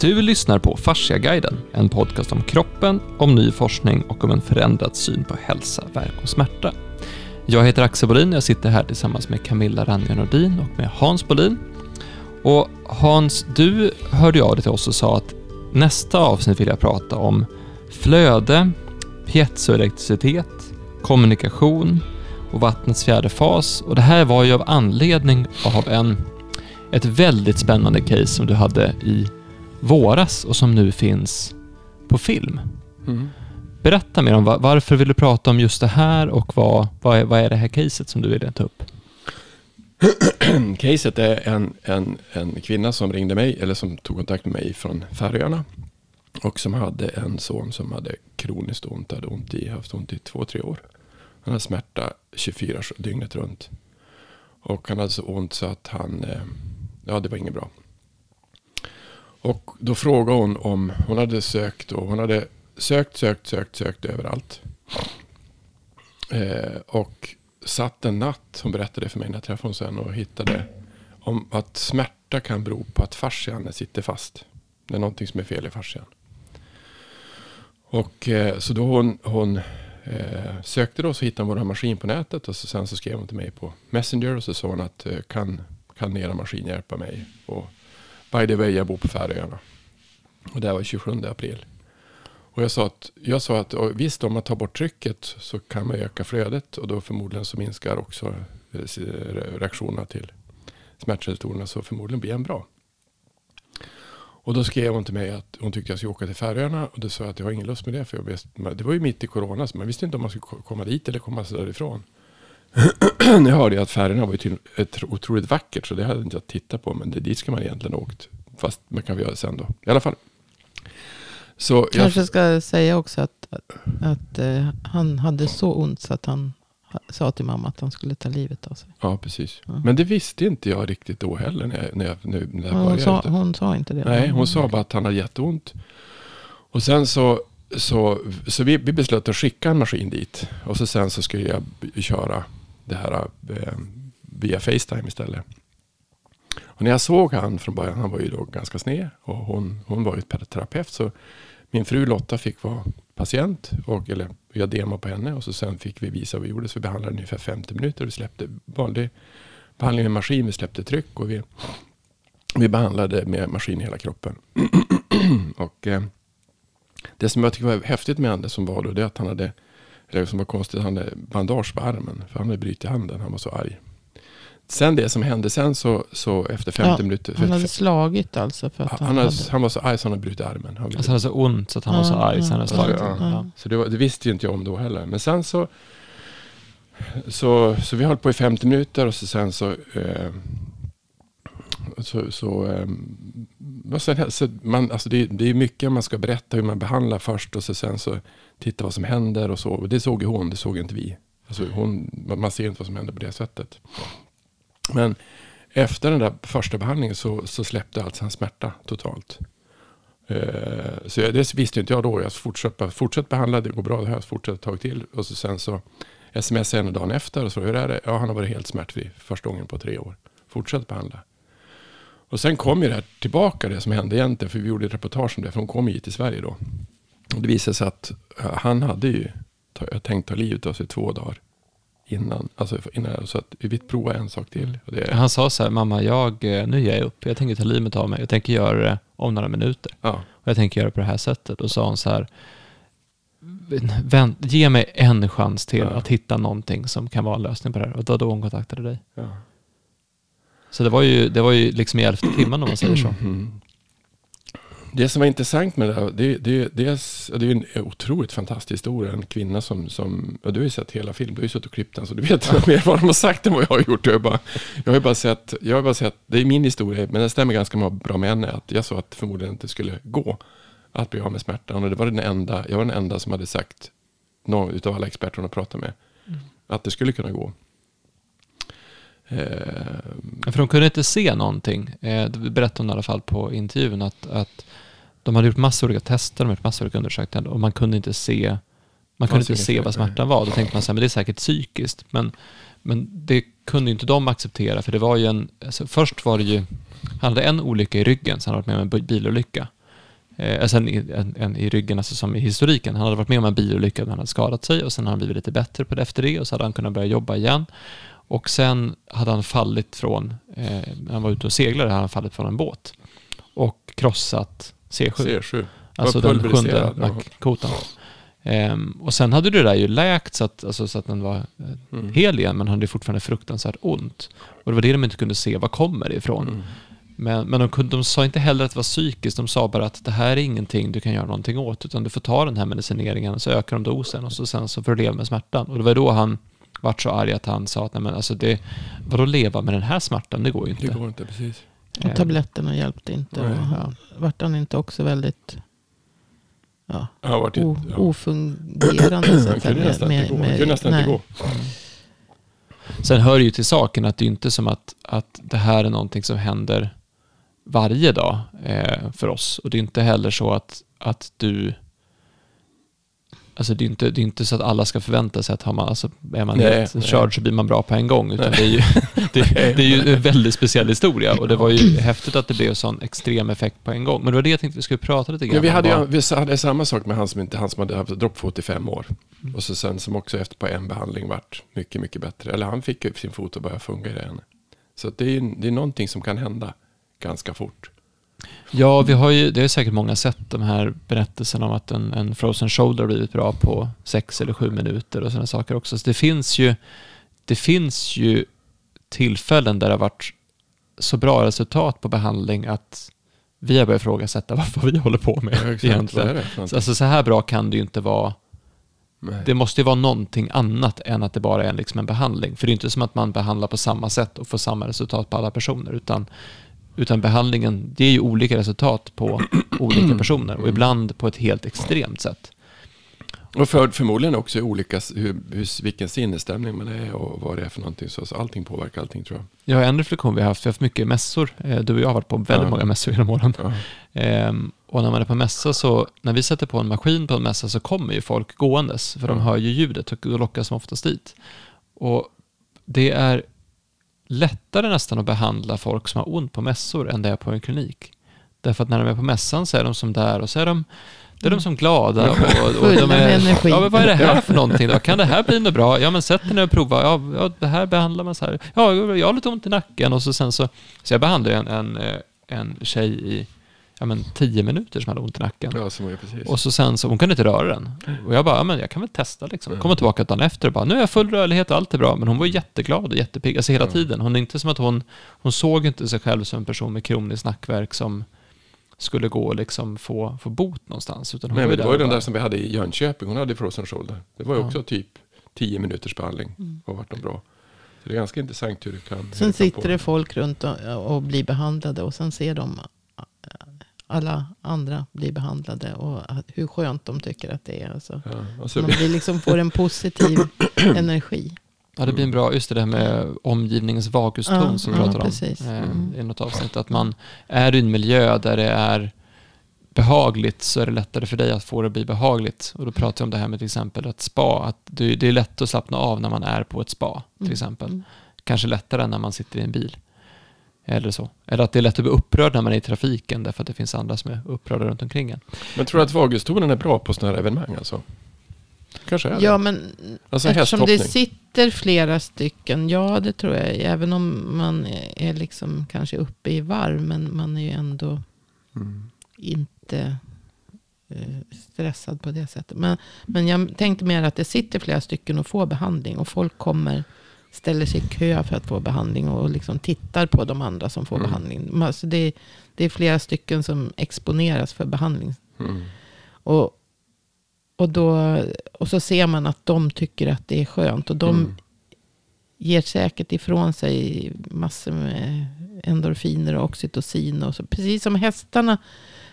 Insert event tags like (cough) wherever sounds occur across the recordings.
Du lyssnar på Fasciaguiden, en podcast om kroppen, om ny forskning och om en förändrad syn på hälsa, värk och smärta. Jag heter Axel Bolin, jag sitter här tillsammans med Camilla Ranja Nordin och med Hans Bolin. Och Hans, du hörde av dig till oss och sa att nästa avsnitt vill jag prata om flöde, piezoelektricitet, kommunikation och vattnets fjärde fas. Och det här var ju av anledning av en, ett väldigt spännande case som du hade i våras och som nu finns på film. Mm. Berätta mer om va- varför vill du prata om just det här och vad, vad, är, vad är det här caset som du ville ta upp? (clears throat) Caset är en, en, en kvinna som ringde mig, eller som tog kontakt med mig från Färöarna. Och som hade en son som hade kroniskt ont, hade ont i, haft ont i två, tre år. Han hade smärta 24 dygnet runt. Och han hade så ont så att han, eh, ja det var inget bra. Och då frågade hon om, hon hade sökt och hon hade sökt, sökt, sökt, sökt överallt. Eh, och satt en natt, hon berättade för mig när jag träffade hon sen och hittade om att smärta kan bero på att fascian sitter fast. Det är någonting som är fel i fascian. Och eh, så då hon, hon eh, sökte då så hittade hon vår maskin på nätet och så, sen så skrev hon till mig på Messenger och så sa hon att eh, kan, kan era maskin hjälpa mig? Och by the way, jag bor på Färöarna. Och det här var 27 april. Och jag sa att, jag sa att visst om man tar bort trycket så kan man öka flödet och då förmodligen så minskar också eh, reaktionerna till smärtreceptorerna så förmodligen blir en bra. Och då skrev hon till mig att hon tyckte jag skulle åka till Färöarna och då sa jag att jag har ingen lust med det för jag visste, det var ju mitt i corona så man visste inte om man skulle komma dit eller komma sig därifrån. (clears throat) jag hörde ju att Färöarna var ju otroligt vackert så det hade inte jag tittat på men det, dit ska man egentligen ha åkt. Fast man kan vi göra det sen då. I alla fall. Så jag, Kanske ska säga också att, att, att eh, han hade så ont så att han ha- sa till mamma att han skulle ta livet av sig. Ja, precis. Ja. Men det visste inte jag riktigt då heller när jag, när jag, nu, när jag Hon började. sa, hon sa inte det. Nej, hon sa bara att han hade jätteont. Och sen så, så, så vi, vi beslöt att skicka en maskin dit. Och så sen så skulle jag köra det här eh, via Facetime istället. Och när jag såg han från början, han var ju då ganska sned. Och hon, hon var ju terapeut. Så min fru Lotta fick vara patient. Och, eller jag demade på henne. Och så sen fick vi visa vad vi gjorde. Så vi behandlade ungefär 50 minuter. Vi släppte vanlig behandling med maskin. Vi släppte tryck. Och vi, vi behandlade med maskin i hela kroppen. (clears throat) och eh, det som jag tycker var häftigt med Anders som var då, det är att han hade, eller som var konstigt, han hade bandage på armen. För han hade brutit handen, han var så arg. Sen det som hände sen så, så efter 50 Ja, minuter. Han hade slagit alltså. För att han, han, hade, hade... han var så arg så han hade brutit armen. Han Alltså han hade så ont så att han var så Ja, arg så han hade ja, slagit. ja, Ja. Så det, var, det visste ju inte jag om då heller. Men sen så, så, så vi höll på i 50 minuter och så sen så, eh, så, så, eh, sen, så man, alltså det, det är mycket man ska berätta hur man behandlar först och så sen så titta vad som händer och så. Och det såg ju hon, det såg inte vi. Alltså hon, man ser inte vad som händer på det sättet. Men efter den där första behandlingen så, så släppte alltså hans smärta totalt. Eh, Så jag, det visste inte jag då. Jag fortsatte fortsätt behandla, det går bra det här, fortsätt ett tag till. Och så sen så smsade jag henne dagen efter och så hur är det? Ja, han har varit helt smärtfri första gången på tre år. Fortsätt behandla. Och sen kom ju det här tillbaka, det som hände egentligen, för vi gjorde ett reportage om det, för hon kom hit till Sverige då. Och det visade sig att eh, han hade ju tänkt ta livet av sig två dagar innan. Alltså innan, så att vi vill prova en sak till. Det, Han sa så här, mamma, jag, eh, nu ger jag upp. Jag tänker ta livet av mig. Jag tänker göra det om några minuter. ja, Och jag tänker göra det på det här sättet. Och sa hon så här, vänt, ge mig en chans till Ja. att hitta någonting som kan vara en lösning på det här. Och då, då hon kontaktade dig. ja. Så det var ju, det var ju liksom i elfte timmen om man säger så. Mm. Det som var intressant med det här, det, det, är, det är en otroligt fantastisk historia. En kvinna som, som ja, du har ju sett hela filmen, du har ju suttit och klippt den, så du vet mer vad de har sagt än vad jag har gjort. Jag har bara, jag har bara sett, jag har bara sett, det är min historia, men den stämmer ganska bra med henne, att jag sa att det förmodligen inte skulle gå att bli av med smärtan. Och det var den enda, jag var den enda som hade sagt, någon utav alla experter hon har pratat med, att det skulle kunna gå. Eh, För de kunde inte se någonting. Eh, det berättade hon i alla fall på intervjun att, att de hade gjort massor av olika tester, de hade gjort massor av olika undersökningar och man kunde inte se man kunde inte se vad smärtan var. Då tänkte man så här, men det är säkert psykiskt. Men, men det kunde inte de acceptera, för det var ju en... Alltså först var det ju... Han hade en olycka i ryggen, Sen hade han varit med om en bilolycka. Eh, alltså en, en, en, i ryggen, alltså som i historiken. Han hade varit med om en bilolycka när han hade skadat sig och sen har han blivit lite bättre på det efter det och så hade han kunnat börja jobba igen. Och sen hade han fallit från, eh, han var ute och seglade, hade han fallit från en båt och krossat C7. C7. Alltså den sjunde nackkotan. Ehm, och sen hade det där ju läkt så att, alltså, så att den var eh, Mm. hel igen, men han hade fortfarande fruktansvärt ont. Och det var det de inte kunde se, var kommer det ifrån? Mm. Men, men de, kunde, de sa inte heller att det var psykiskt, de sa bara att det här är ingenting du kan göra någonting åt, utan du får ta den här medicineringen, och så ökar de dosen och så, sen så får du leva med smärtan. Och det var då han vart så arg att han sa att nej men alltså det, vadå leva med den här smärtan, det går ju inte. Det går inte precis. Och Ehm, tabletterna hjälpte inte. Nej. Och, ja, vart han inte också väldigt ja, varit o, ja. ofungerande? Så Han kunde nästan inte gå. Kunde nästan inte gå. Sen hör det ju till saken att det är inte som att, att det här är någonting som händer varje dag eh, för oss. Och det är inte heller så att, att du... Alltså det är, inte, det är inte så att alla ska förvänta sig att har man, alltså är man Nej, helt nej. körd så blir man bra på en gång. Utan Nej. det är, ju, (laughs) det, det är ju en väldigt speciell historia. Och det var ju häftigt att det blev en sån extrem effekt på en gång. Men det var det jag tänkte vi skulle prata lite grann Men vi om. hade, ju, Vad- vi hade samma sak med han som, inte, han som hade haft droppfot i fem år. Mm. Och så sen som också efter på en behandling vart mycket, mycket bättre. Eller han fick ju sin fot att börja fungera igen. Så det, är, ju- det är någonting som kan hända ganska fort. Ja, vi har ju, det är säkert många sett de här berättelserna om att en, en frozen shoulder har blivit bra på sex eller sju minuter och sådana saker också. Så det finns ju, det finns ju tillfällen där det har varit så bra resultat på behandling att vi har börjat ifrågasätta (laughs) vad vi håller på med Ja, exakt. Det? Alltså så här bra kan det ju inte vara. Nej. Det måste ju vara någonting annat än att det bara är liksom en behandling. För det är inte som att man behandlar på samma sätt och får samma resultat på alla personer. Utan, utan behandlingen, det är ju olika resultat på (clears throat) olika personer. Och ibland på ett helt extremt sätt. Och för, förmodligen också olika, hur, hur, vilken sinnesstämning man är och vad det är för någonting. Så, så allting påverkar allting tror jag. Jag har en reflektion vi har haft, vi har haft mycket mässor. Eh, Du och jag har varit på väldigt Ja. många mässor genom åren. Ja. Ehm, och när man är på mässa så, när vi sätter på en maskin på en mässa så kommer ju folk gåendes, för de Ja. hör ju ljudet och då lockas de oftast dit. Och det är lättare nästan att behandla folk som har ont på mässor än det är på en klinik. Därför att när de är på mässan så är de som där och så är de det är de som glada och, och de är, ja, men vad är det här för (laughs) någonting då? Kan det här bli något bra? Ja men sätt dig ner och prova. Ja, ja, det här behandlar man så här. Ja, jag har lite ont i nacken och så sen så, så jag behandlade en, en, eh, en tjej i ja, men tio minuter som hade ont i nacken. Ja, precis. Och så sen så, hon kunde inte röra den. Och jag bara, ja men jag kan väl testa liksom. Mm. Kommer tillbaka dagen efter och bara, nu är jag full rörlighet och allt är bra. Men hon var jätteglad och jättepigg, alltså hela Ja. tiden. Hon är inte som att hon, hon såg inte sig själv som en person med kronisk nackvärk som skulle gå och liksom få, få bot någonstans. Utan hon Nej, var men det var ju den där som vi hade i Jönköping. Hon hade frozen shoulder. Det var ju Ja. också typ tio minuters behandling. Mm. Och vart de bra. Så det är ganska intressant hur det kan... Sen det kan sitter det folk runt och, och blir behandlade och sen ser de alla andra bli behandlade och hur skönt de tycker att det är. Alltså. Ja, så Man blir liksom får en positiv (clears throat) energi. Ja, det blir en bra, just det där med omgivningens vaguston Ja, som vi ja, pratade om precis. eh, Mm. i något avsnitt. Att man är i en miljö där det är behagligt så är det lättare för dig att få det att bli behagligt. Och då pratar jag om det här med till exempel ett spa. Att det, det är lätt att slappna av när man är på ett spa till Mm. exempel. Mm. Kanske lättare än när man sitter i en bil. Eller så. Eller att det är lätt att bli upprörd när man är i trafiken därför att det finns andra som är upprörda runt omkring en. Men tror du att vagustonen är bra på sådana här evenemang alltså? Kanske är Ja, det. men Alltså eftersom det sitter flera stycken. Ja, det tror jag. Även om man är liksom kanske uppe i varv. Men man är ju ändå Mm. inte eh, stressad på det sättet. Men, men jag tänkte mer att det sitter flera stycken och får behandling. Och folk kommer, ställer sig i kö för att få behandling. Och liksom tittar på de andra som får Mm. behandling. Alltså det, det är flera stycken som exponeras för behandling. Mm. Och, och, då, och så ser man att de tycker att det är skönt. Och de Mm. ger säkert ifrån sig massor med endorfiner och oxytocin. Och så. Precis som hästarna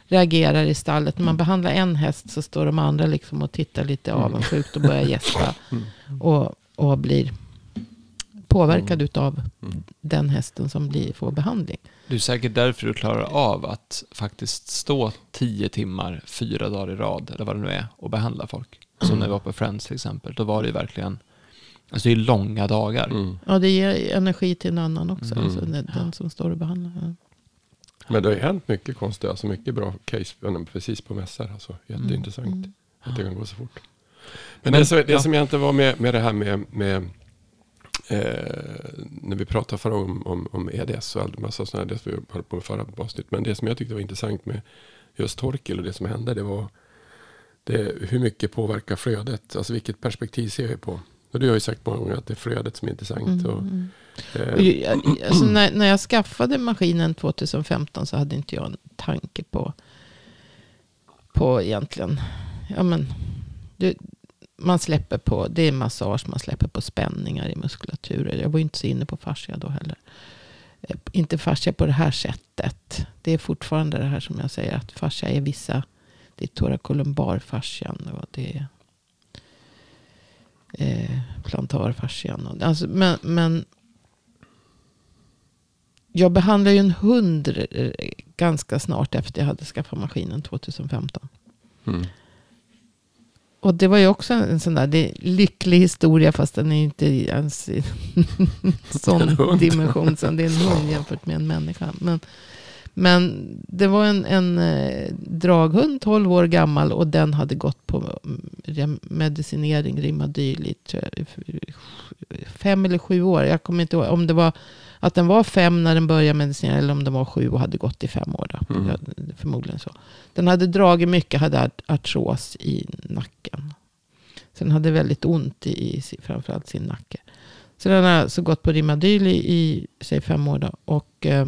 reagerar i stallet. När man behandlar en häst så står de andra liksom och tittar lite Mm. avundsjukt och börjar gäspa. Mm. Och, och blir påverkad Mm. utav Mm. den hästen som blir, får behandling. Det är säkert därför du klarar av att faktiskt stå tio timmar, fyra dagar i rad, eller vad det nu är, och behandla folk. Som när vi var på Friends till exempel. Då var det ju verkligen, alltså det är långa dagar. Mm. Ja, det ger energi till en annan också. Mm. Alltså den, den som står och behandlar. Ja. Men det har ju hänt mycket konstigt, alltså mycket bra case precis på mässor. Alltså, jätteintressant Mm. att det kan gå så fort. Men, Men, det, som, det ja. som jag inte var med, med det här med, med eh, när vi pratade förra om, om, om EDS och allt massa sådana det som vi höll på med förra avsnitt. Men det som jag tyckte var intressant med just Torkel och det som hände, det var det, hur mycket påverkar flödet? Alltså vilket perspektiv ser vi på? Och du har ju sagt många gånger att det är flödet som är intressant. Mm, Och, mm. eh, Och ju- jag- Alltså när, när jag skaffade maskinen 2015 så hade inte jag en tanke på, på egentligen, ja men, det, man släpper på, det är massage, man släpper på spänningar i muskulaturer. Jag var ju inte så inne på fascia då heller. Eh, inte fascia på det här sättet. Det är fortfarande det här som jag säger att fascia är vissa, det är torakolumbarfascian och det är eh, plantarfascian. och- Alltså, men, men jag behandlade ju en hund eh, ganska snart efter jag hade skaffat maskinen 2015. mm, och det var ju också en sån där det är lycklig historia fast den är inte ens i (laughs) sån dimension som det är en hund jämfört med en människa. Men, men det var en, en eh, draghund, 12 år gammal och den hade gått på mm, medicinering, Rimadyl i jag, f- fem eller sju år. Jag kommer inte ihåg om det var att den var fem när den började medicinera eller om den var sju och hade gått i fem år. Då. Mm. Förmodligen så. Den hade dragit mycket, hade art- artros i nacken. Så den hade väldigt ont i, i framförallt sin nacke. Så den har alltså gått på Rimadyl i, i säg fem år då, och eh,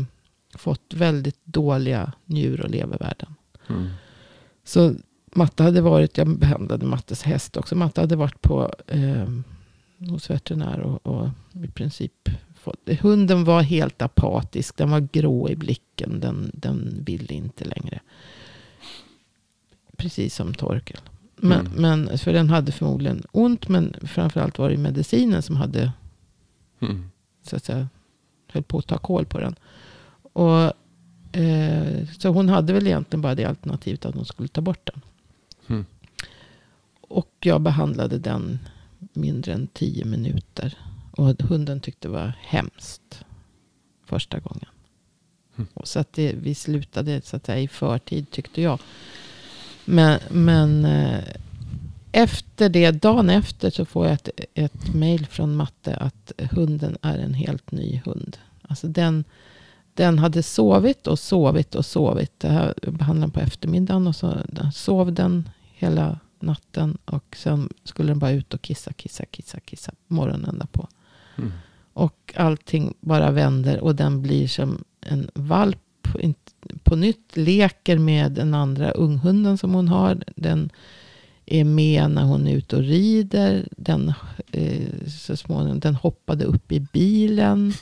fått väldigt dåliga njur och levervärden. mm, Så Matte hade varit, jag behandlade Mattes häst också. Matte hade varit på eh, hos veterinär och, och i princip hunden var helt apatisk. Den var grå i blicken. Den, den ville inte längre. Precis som Torkel. Men, Mm. men, för den hade förmodligen ont. Men framförallt var det medicinen som hade mm, så att säga, höll på att ta koll på den. Och, eh, så hon hade väl egentligen bara det alternativet att hon skulle ta bort den. mm. Och jag behandlade den mindre än tio minuter. Och hunden tyckte det var hemskt första gången. Mm. Och Så att det, vi slutade så att säga, i förtid tyckte jag. Men, men eh, efter det, dagen efter så får jag ett, ett mail från Matte att hunden är en helt ny hund. Alltså den, den hade sovit och sovit och sovit. Det här behandlade på eftermiddagen och så den sov den hela natten. Och sen skulle den bara ut och kissa, kissa, kissa, kissa morgonen därpå. Mm. Och allting bara vänder och den blir som en valp. På nytt leker med den andra unghunden som hon har. Den är med när hon är ute och rider. Den, eh, så småningom, den hoppade upp i bilen.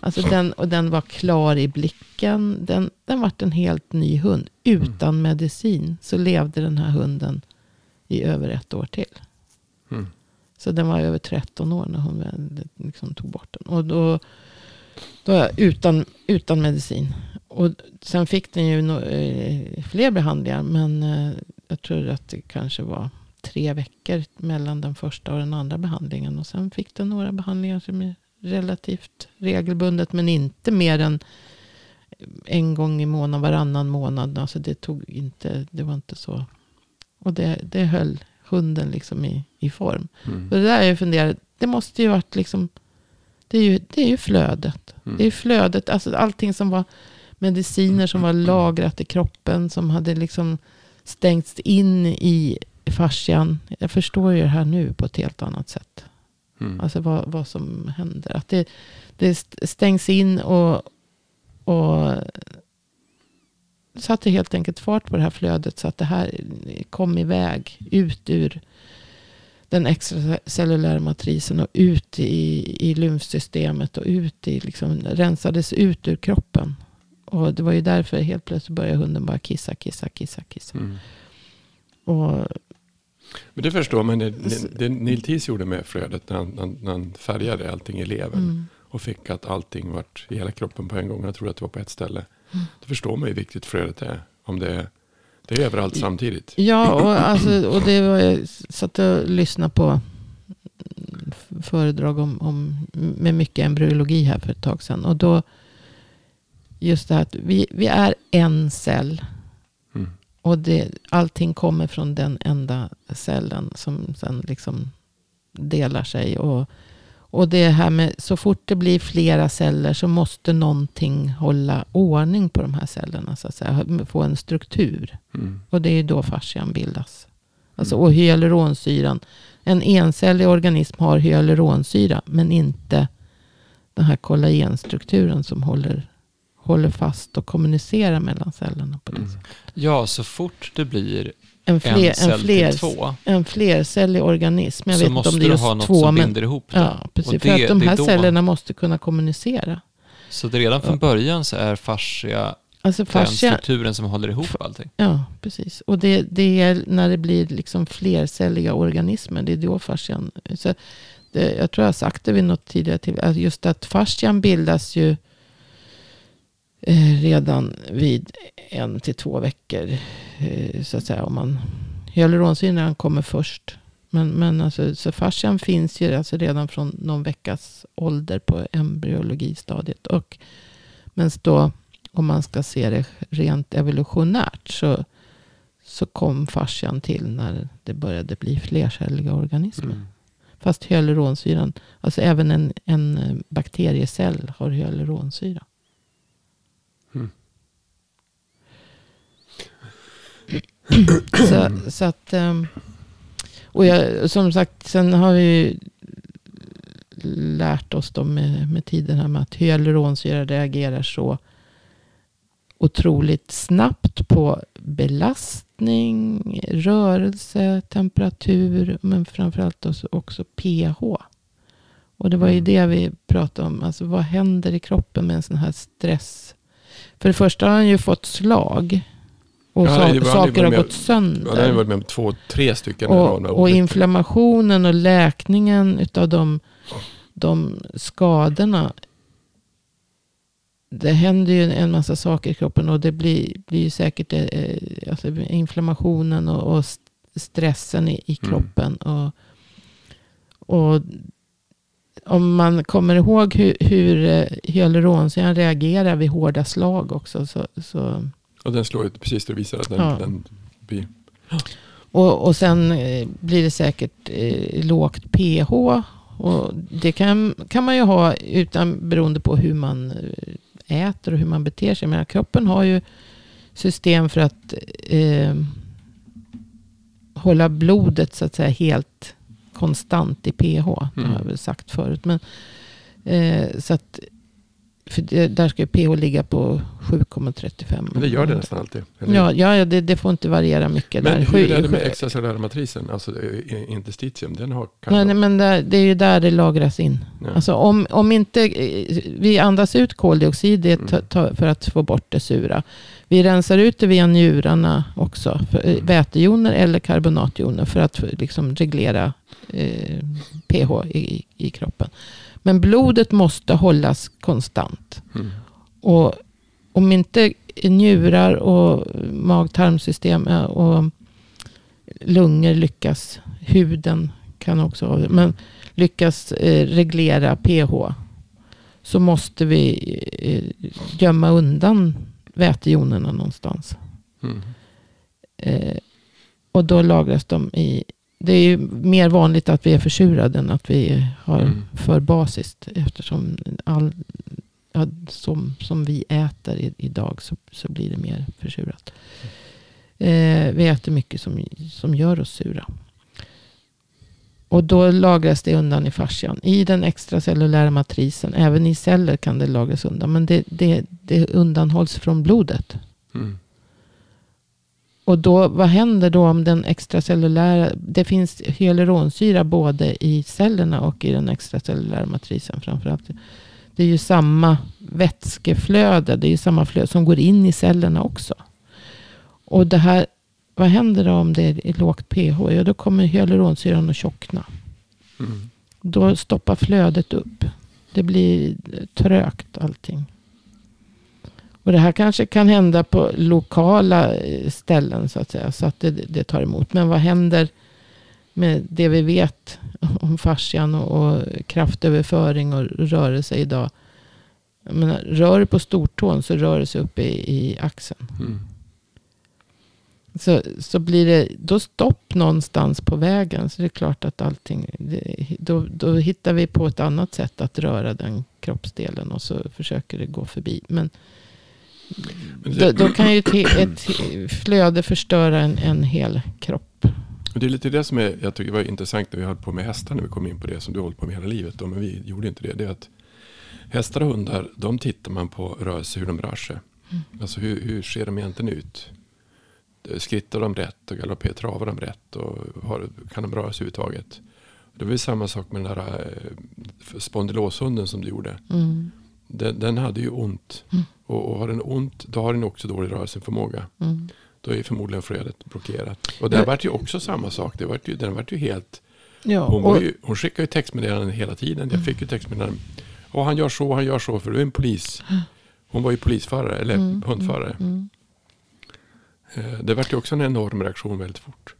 Alltså den, och den var klar i blicken. Den, den vart en helt ny hund. Utan medicin så levde den här hunden i över ett år till. Mm. Så den var över 13 år när hon väl liksom tog bort den. Och då, då utan, utan medicin. Och sen fick den ju no, eh, fler behandlingar. Men eh, jag tror att det kanske var tre veckor mellan den första och den andra behandlingen. Och sen fick den några behandlingar som är relativt regelbundet. Men inte mer än en gång i månaden, varannan månad. Alltså det tog inte, det var inte så. Och det, det höll hunden liksom i, i form. Mm. Och det där jag funderat, det måste ju varit liksom, det är ju, det är ju flödet. Mm. Det är flödet, alltså allting som var mediciner som var lagrat i kroppen, som hade liksom stängts in i fascian. Jag förstår ju det här nu på ett helt annat sätt. Mm. Alltså vad, vad som händer. Att det, det stängs in och, och satte helt enkelt fart på det här flödet. Så att det här kom iväg ut ur den extracellulära matrisen och ut i, i lymfsystemet och ut i, liksom, rensades ut ur kroppen. Och det var ju därför helt plötsligt började hunden bara kissa, kissa, kissa, kissa. Mm. Och Men det förstår man. Det, det, det Neil gjorde med flödet när han- när han färgade allting i levern. mm, Och fick att allting vart i hela kroppen på en gång. Jag tror att det var på ett ställe. Då förstår man ju hur viktigt flödet är. Om det är, det är överallt samtidigt. Ja, och, alltså, och det var jag satt och lyssnade på föredrag om, om, med mycket embryologi här för ett tag sedan. Och då just det här att vi, vi är en cell. Mm. Och det, allting kommer från den enda cellen som sen liksom delar sig. Och, och det här med så fort det blir flera celler så måste någonting hålla ordning på de här cellerna. Så att säga. Få en struktur. Mm. Och det är ju då fascian bildas. Alltså, och hyaluronsyran. En encellig organism har hyaluronsyra. Men inte den här kollagenstrukturen som håller, håller fast och kommunicerar mellan cellerna. på det Mm. Ja, så fort det blir En, en fler, en, cell fler, två en flercellig organism. Jag så vet måste om det är du ha något två. som Men, binder ihop det. ja, precis. Och för det- att de det är här cellerna måste kunna kommunicera. Så det redan från Ja. början så är fascia Alltså den fascia, strukturen som håller ihop allting. Ja, precis. Och det, det är när det blir liksom flercelliga organismer. Det är då fascian... Så det, jag tror jag har sagt det vid något tidigare till. Att just att fascian bildas ju redan vid en till två veckor. Eh, så att säga. Om man, hyaluronsyran kommer först. Men, men alltså, så fascian finns ju alltså redan från någon veckas ålder på embryologistadiet. Och, men då, om man ska se det rent evolutionärt så, så kom fascian till när det började bli flercelliga organismer. Mm. Fast hyaluronsyran, alltså även en, en eh, bakteriecell har hyaluronsyra. Så, så att, ehm, och jag, som sagt, sen har vi lärt oss då med, med tiden här med att hyaluronsyra reagerar så otroligt snabbt på belastning, rörelse, temperatur, men framförallt också, också pH. Och det var ju Mm. det vi pratade om. Alltså vad händer i kroppen med en sån här stress? För det första har han ju fått slag. Och Ja, det saker har med- gått sönder. Ja, har varit med om två, tre stycken. Och, och inflammationen och läkningen utav de, de skadorna. Det händer ju en massa saker i kroppen och det blir, blir säkert eh, alltså inflammationen och, och st- stressen i, i Mm. kroppen. Och, och om man kommer ihåg hur, hur eh, hyaluronsyran reagerar vid hårda slag också. Så, så, Och den slår ut precis, det visar att den, Ja. den blir... Och, och sen eh, blir det säkert eh, lågt pH. Och det kan, kan man ju ha utan, beroende på hur man eh, äter och hur man beter sig. Men kroppen har ju system för att eh, hålla blodet så att säga helt konstant i pH. Det har jag Mm. väl sagt förut. Men, eh, så att, för det, där ska ju pH ligga på 7,35. Men det gör det nästan alltid. eller? Ja, ja det, det får inte variera mycket. Men där. hur är det med sju- extracellulära matrisen? Alltså interstitium, den har Nej, nej, men det, det är ju där det lagras in. Ja. Alltså om, om inte eh, vi andas ut koldioxid det Mm. ta, ta, för att få bort det sura. Vi rensar ut det via njurarna också. För, eh, Mm. vätejoner eller karbonatjoner för att liksom reglera eh, pH i, i kroppen. Men blodet måste hållas konstant. Mm. Och om inte njurar och mag-tarmsystem eh, och lungor lyckas, huden kan också men lyckas eh, reglera pH så måste vi eh, gömma undan vätejonerna någonstans. Mm. Och då lagras de i... Det är ju mer vanligt att vi är försurade än att vi har Mm. för basiskt. Eftersom all, ja, som, som vi äter i, idag så, så blir det mer försurat. Eh, vi äter mycket som, som gör oss sura. Och då lagras det undan i fascian. I den extracellulära matrisen. Även i celler kan det lagras undan. Men det, det, det undanhålls från blodet. Mm. Och då, vad händer då om den extracellulära... Det finns hyaluronsyra både i cellerna och i den extracellulära matrisen framförallt. Det är ju samma vätskeflöde. Det är ju samma flöde som går in i cellerna också. Och det här, vad händer då om det är lågt pH? Ja, då kommer hyaluronsyran att tjockna. Mm. Då stoppar flödet upp. Det blir trögt allting. Och det här kanske kan hända på lokala eh, ställen så att säga. Så att det, det tar emot. Men vad händer med det vi vet (laughs) om fascian och, och kraftöverföring och rörelse idag. Jag menar, rör du på stortån så rör det sig upp i, i axeln. Mm. Så, så blir det då stopp någonstans på vägen. Så det är klart att allting, det, då, då hittar vi på ett annat sätt att röra den kroppsdelen. Och så försöker det gå förbi. Men det, då kan ju ett, flöde förstöra en, en hel kropp. det är lite det som är, jag tycker var intressant när vi höll på med hästar. När vi kom in på det som du hållit på med hela livet. Då, men vi gjorde inte det. Det är att hästar och hundar, de tittar man på rörelse, hur de rör sig. Mm. Alltså hur, hur ser de egentligen ut? Skrittar de rätt och galopperar, travar de rätt och har, kan de röra sig överhuvudtaget? Det var ju samma sak med den där eh, spondyloshunden som du gjorde. Mm. Den, den hade ju ont. Mm. Och, och har den ont, då har den också dålig rörelseförmåga. Mm. Då är förmodligen flödet blockerat. Och där Ja. vart ju också samma sak. Det vart ju, den vart ju helt... Ja, Hon, och, ju, hon skickade ju textmeddelanden hela tiden. Jag Mm. fick ju textmeddelanden. Och han gör så, han gör så, för du är en polis. Hon var ju polisförare, eller Mm, hundförare. mm. Eh, Det vart ju också en enorm reaktion väldigt fort.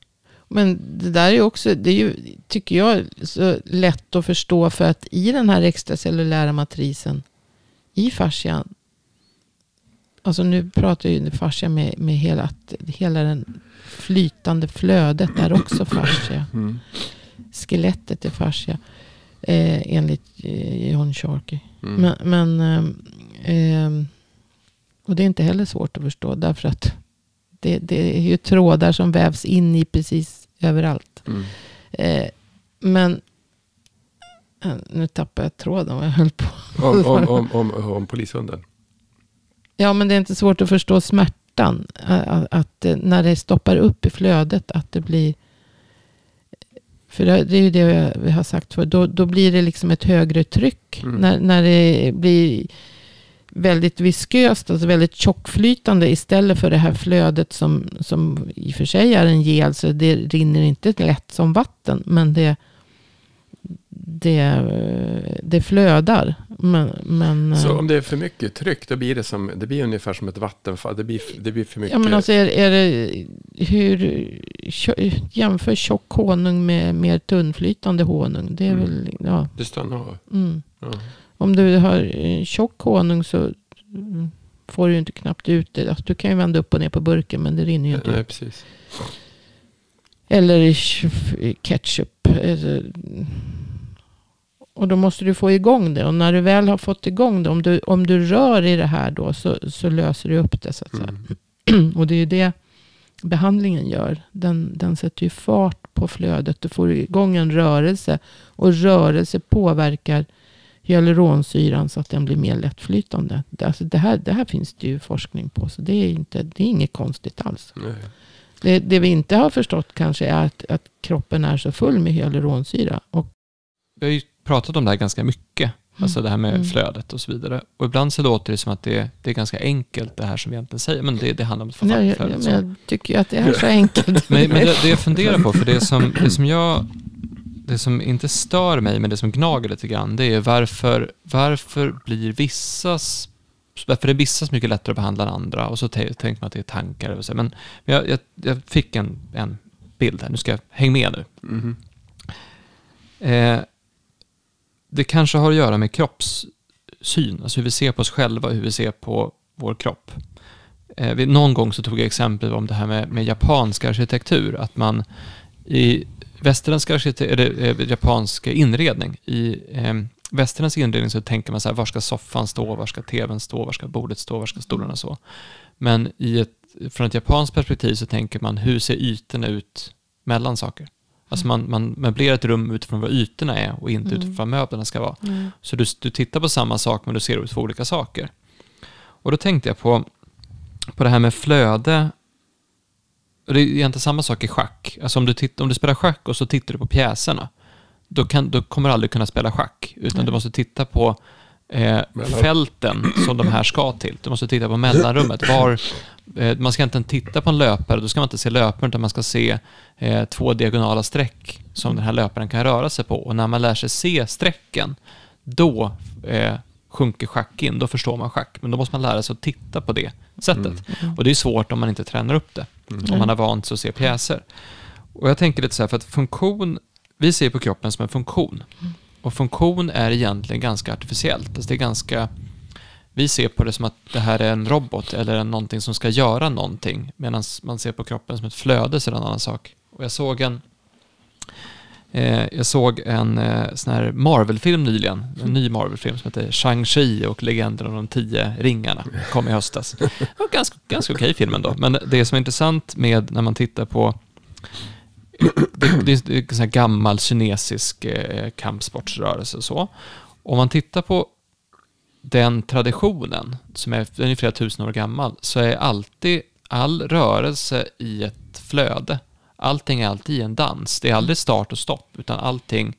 Men det där är ju också, det är ju, tycker jag, så lätt att förstå. För att i den här extracellulära matrisen, i fascian. Alltså nu pratar ju fascia med, med hela, hela den flytande flödet är också fascia. Mm. Skelettet är fascia. Eh, enligt eh, John Sharkey. Mm. Men, men ehm, och det är inte heller svårt att förstå. Därför att det, det är ju trådar som vävs in i precis överallt. Mm. Eh, men eh, nu tappar jag tråden vad jag höll på. Om, om, (laughs) om, om, om polishunden. Ja, men det är inte svårt att förstå smärtan. eh, Att, eh, när det stoppar upp i flödet att det blir... För det är ju det vi- vi har sagt för. Då, då blir det liksom ett högre tryck. Mm. När, när det blir väldigt visköst, alltså väldigt tjockflytande istället för det här flödet som, som i och för sig är en gel. Så det rinner inte lätt som vatten. Men det, det, det flödar. Men, men, Så eh, om det är för mycket tryck, då blir det, som, det blir ungefär som ett vattenfall. Det blir, det blir för mycket. Ja men alltså är, är det hur jämför tjock honung med mer tunnflytande honung. Det är Mm. väl, ja. Det stannar av. Mm. Ja. Om du har eh, tjock honung så mm, får du inte knappt ut det. Alltså, du kan ju vända upp och ner på burken men det rinner ju inte Nej, ut. precis. Eller ketchup. Och då måste du få igång det. Och när du väl har fått igång det. Om du, om du rör i det här då så, så löser du upp det så att säga. Mm. (clears throat) Och det är ju det behandlingen gör. Den, den sätter ju fart på flödet. Du får igång en rörelse. Och rörelse påverkar hyaluronsyran så att den blir mer lättflytande. Det, alltså det, här, det här finns det ju forskning på. Så det är, inte, det är inget konstigt alls. Nej. Det, det vi inte har förstått kanske är att, att kroppen är så full med hyaluronsyra. Och, Vi har ju pratat om det här ganska mycket. Alltså det här med Mm. flödet och så vidare. Och ibland så låter det som att det, det är ganska enkelt det här som vi egentligen säger. Men det, det handlar om att få Nej, fram jag, flödet. jag, så. jag tycker ju att det är så enkelt. (laughs) Men, men det, det jag funderar på, för det som, det som jag... Det som inte stör mig, men det som gnager lite grann, det är varför, varför blir vissas... Varför är vissas mycket lättare att behandla än andra? Och så tänker man att det är tankar. Och så. Men jag, jag, jag fick en, en bild här, nu ska jag, häng med nu. Mhm. Eh, det kanske har att göra med kroppssyn, alltså hur vi ser på oss själva och hur vi ser på vår kropp. Eh, vi, någon gång så tog jag exempel om det här med, med japansk arkitektur, att man i västerländsk arkitektur, eller eh, japansk inredning, i eh, västerländsk inredning så tänker man så här, var ska soffan stå, var ska tvn stå, var ska bordet stå, var ska stolarna stå? Men i ett, från ett japanskt perspektiv så tänker man, hur ser ytorna ut mellan saker? Alltså man, man möblerar ett rum utifrån vad ytorna är och inte Mm. utifrån vad möblerna ska vara. Mm. Så du, du tittar på samma sak men du ser ut två olika saker. Och då tänkte jag på, på det här med flöde. Och Det är egentligen samma sak i schack. Alltså om du, titt, om du spelar schack och så tittar du på pjäserna, då, kan, då kommer du aldrig kunna spela schack. Utan Nej. du måste titta på eh, fälten som de här ska till. Du måste titta på mellanrummet. Var, eh, man ska inte titta på en löpare, då ska man inte se löparen, utan man ska se eh, två diagonala streck som den här löparen kan röra sig på. Och när man lär sig se strecken, då eh, sjunker schack in, då förstår man schack. Men då måste man lära sig att titta på det sättet. Mm. Och det är svårt om man inte tränar upp det, Mm. om man har vant sig att se pjäser. Och jag tänker lite så här, för att funktion, vi ser på kroppen som en funktion. Och funktion är egentligen ganska artificiellt. Alltså det är ganska, vi ser på det som att det här är en robot eller en, någonting som ska göra någonting. Medan man ser på kroppen som ett flöde så är det en annan sak. Och jag såg en, eh, jag såg en eh, sån här Marvel-film nyligen. En ny Marvel-film som heter Shang-Chi och legenden om de tio ringarna. Kom i höstas. (laughs) Det var ganska, ganska okej film ändå. Men det som är intressant med när man tittar på det, är en gammal kinesisk eh, kampsportsrörelse så. Om man tittar på den traditionen, som är, den är flera tusen år gammal, så är alltid all rörelse i ett flöde. Allting är alltid i en dans. Det är aldrig start och stopp, utan allting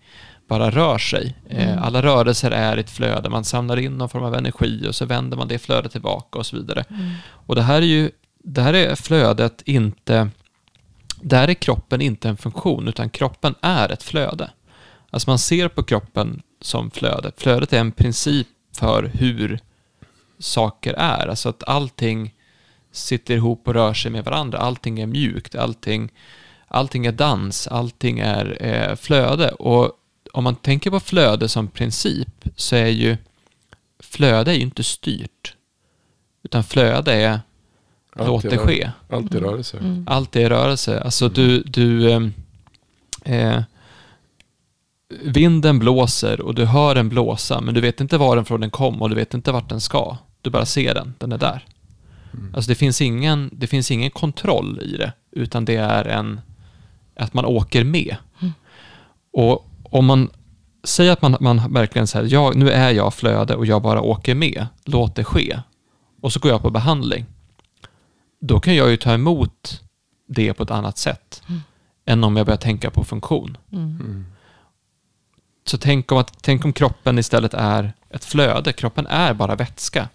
bara rör sig. Eh, Mm. Alla rörelser är ett flöde. Man samlar in någon form av energi och så vänder man det flödet tillbaka och så vidare. Mm. Och det här är ju, det här är flödet inte, där är kroppen inte en funktion, utan kroppen är ett flöde. Alltså man ser på kroppen som flöde. Flödet är en princip för hur saker är. Alltså att allting sitter ihop och rör sig med varandra. Allting är mjukt, allting, allting är dans, allting är eh, flöde. Och om man tänker på flöde som princip så är ju flöde är ju inte styrt. Utan flöde är allt i det ske. Allt i rörelse. Mm. Allt är i rörelse. Alltså du, du ehm, eh, vinden blåser och du hör den blåsa, men du vet inte var den från den kom och du vet inte vart den ska. Du bara ser den, den är där. Alltså det finns, ingen, det finns ingen kontroll i det, utan det är en, att man åker med. Och om man säger att man, man verkligen säger, nu är jag flöde och jag bara åker med, låt det ske. Och så går jag på behandling. Då kan jag ju ta emot det på ett annat sätt än om jag börjar tänka på funktion. Mm. Mm. Så tänk om, att, tänk om kroppen istället är ett flöde. Kroppen är bara vätska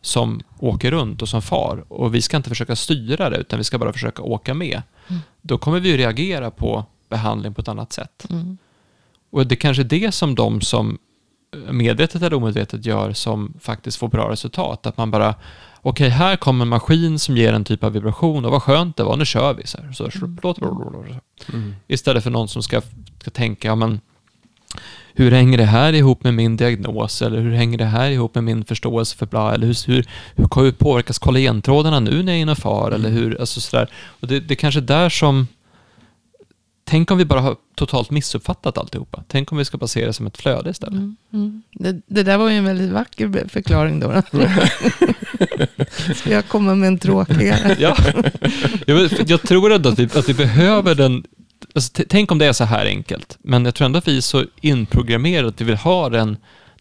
som åker runt och som far. Och vi ska inte försöka styra det, utan vi ska bara försöka åka med. Mm. Då kommer vi ju reagera på behandling på ett annat sätt. Mm. Och det är kanske är det som de som medvetet eller omedvetet gör som faktiskt får bra resultat. Att man bara, okej, här kommer en maskin som ger en typ av vibration och vad skönt det var, nu kör vi. Så här. Så, låt, Mm. Istället för någon som ska, ska tänka, ja, men, hur hänger det här ihop med min diagnos? Eller hur hänger det här ihop med min förståelse för bla? Eller hur, hur, hur, hur påverkas kollagentrådarna nu när jag är inne och far? Eller hur, alltså sådär. Och det, det är kanske där som... Tänk om vi bara har totalt missuppfattat alltihopa. Tänk om vi ska basera det som ett flöde istället. Mm. Mm. Det, det där var ju en väldigt vacker förklaring då. (laughs) Ska jag komma med en tråkigare? Ja, jag, jag tror ändå att vi, att vi behöver den... Alltså, tänk om det är så här enkelt, men jag tror ändå att vi är så inprogrammerade att vi vill ha den,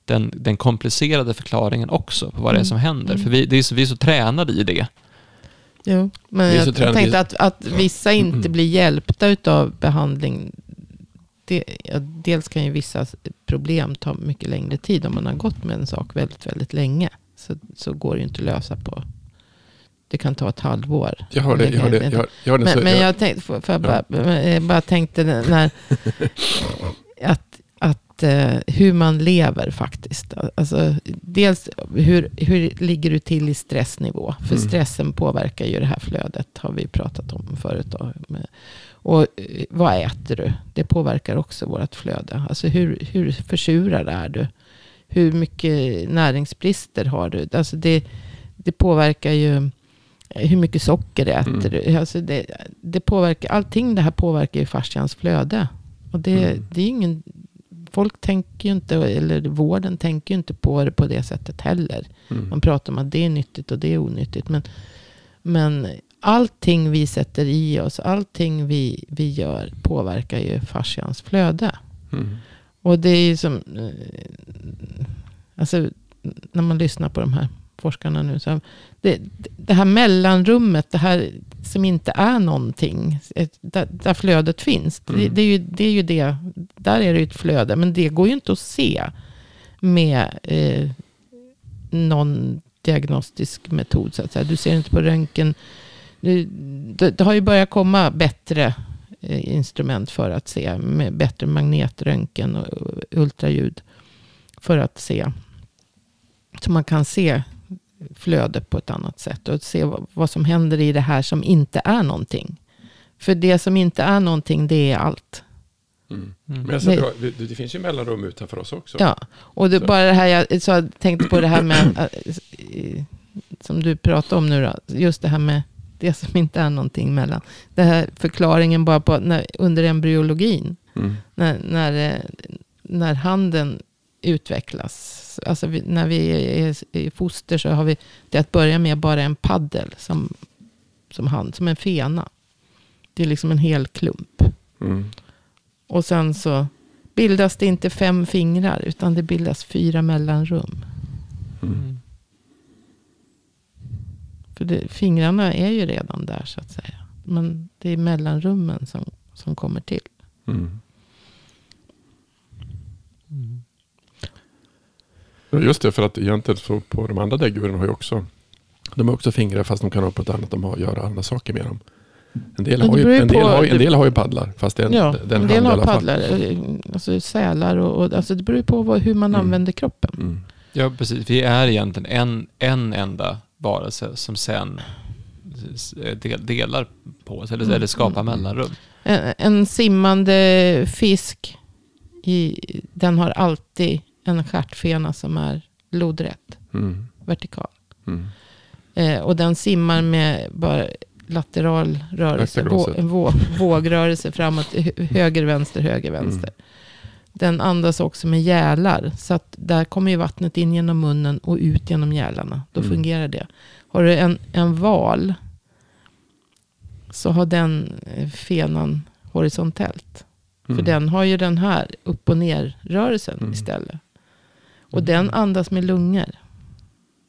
den, den komplicerade förklaringen också på vad det är som händer. Mm. För vi, det är så, vi är så tränade i det. Jo, men jag, tänkte att, att vissa inte blir hjälpta av behandling. Det, dels kan ju vissa problem ta mycket längre tid om man har gått med en sak väldigt, väldigt länge. Så, så går det ju inte att lösa på. Det kan ta ett halvår. Jag har det. Jag har det. Jag har, jag har det Men, så, men jag, jag, tänkte, för, för jag, bara, jag bara tänkte när, (laughs) att, att eh, hur man lever faktiskt. Alltså, dels hur, hur ligger du till i stressnivå? För Mm. stressen påverkar ju det här flödet. Har vi pratat om förut. Då. Och eh, vad äter du? Det påverkar också vårt flöde. Alltså hur, hur försurad är du? Hur mycket näringsbrister har du? Alltså det, det påverkar ju hur mycket socker äter Mm. du? Alltså det, det påverkar, allting det här påverkar ju fascians flöde. Och det, Mm. det är ingen, folk tänker ju inte, eller vården tänker ju inte på det på det sättet heller. mm. Man pratar om att det är nyttigt och det är onyttigt. Men, men allting vi sätter i oss, allting vi, vi gör påverkar ju fascians flöde. Mm. Och det är ju som, eh, alltså när man lyssnar på de här forskarna nu. Så det, det här mellanrummet, det här som inte är någonting, där, där flödet finns. Det, Mm. det, är ju, det är ju det, där är det ju ett flöde, men det går ju inte att se med eh, någon diagnostisk metod. Så att säga. Du ser inte på röntgen. Det, det, det har ju börjat komma bättre eh, instrument för att se, med bättre magnetröntgen och och ultraljud. För att se, så man kan se flöde på ett annat sätt. Och se vad, vad som händer i det här som inte är någonting. För det som inte är någonting, det är allt. Mm. Mm. Men Nej. bra, det, det finns ju mellanrum utanför oss också. Ja, och det, bara det här jag så jag tänkte på det här med, äh, (clears throat) som du pratade om nu då, just det här med det som inte är någonting mellan. Det här förklaringen bara på när, under embryologin, Mm. när, när, eh, när handen utvecklas. Alltså vi, när vi är i foster så har vi det att börja med bara en paddel som, som hand, som en fena. Det är liksom en hel klump. Mm. Och sen så bildas det inte fem fingrar utan det bildas fyra mellanrum. Mm. För det, fingrarna är ju redan där så att säga. Men det är mellanrummen som, som kommer till. Mm. Just det, för att egentligen så på de andra däggdjuren har ju också de har också fingrar fast de kan ha på ett annat. De har göra andra saker med dem. En del, har det ju, en, del har, en det- del har ju paddlar. Fast det är en, ja, den en del har paddlar. eh, Alltså sälar och, och alltså det beror ju på vad, hur man Mm. använder kroppen. Mm. Ja, precis. Vi är egentligen en, en enda varelse som sen s- del, delar på oss, eller, Mm. eller skapar Mm. mellanrum. En, en simmande fisk, i, den har alltid en stjärtfena som är lodrätt, Mm. vertikal. Mm. Eh, och den simmar med bara lateral rörelse, vå, vå, (laughs) vågrörelse framåt, hö- höger, vänster, höger, vänster. Den andas också med gälar, så att där kommer ju vattnet in genom munnen och ut genom gälarna. Då Mm. fungerar det. Har du en, en val så har den eh, fenan horisontellt. För Mm. den har ju den här upp och ner rörelsen Mm. istället. Och den andas med lungor.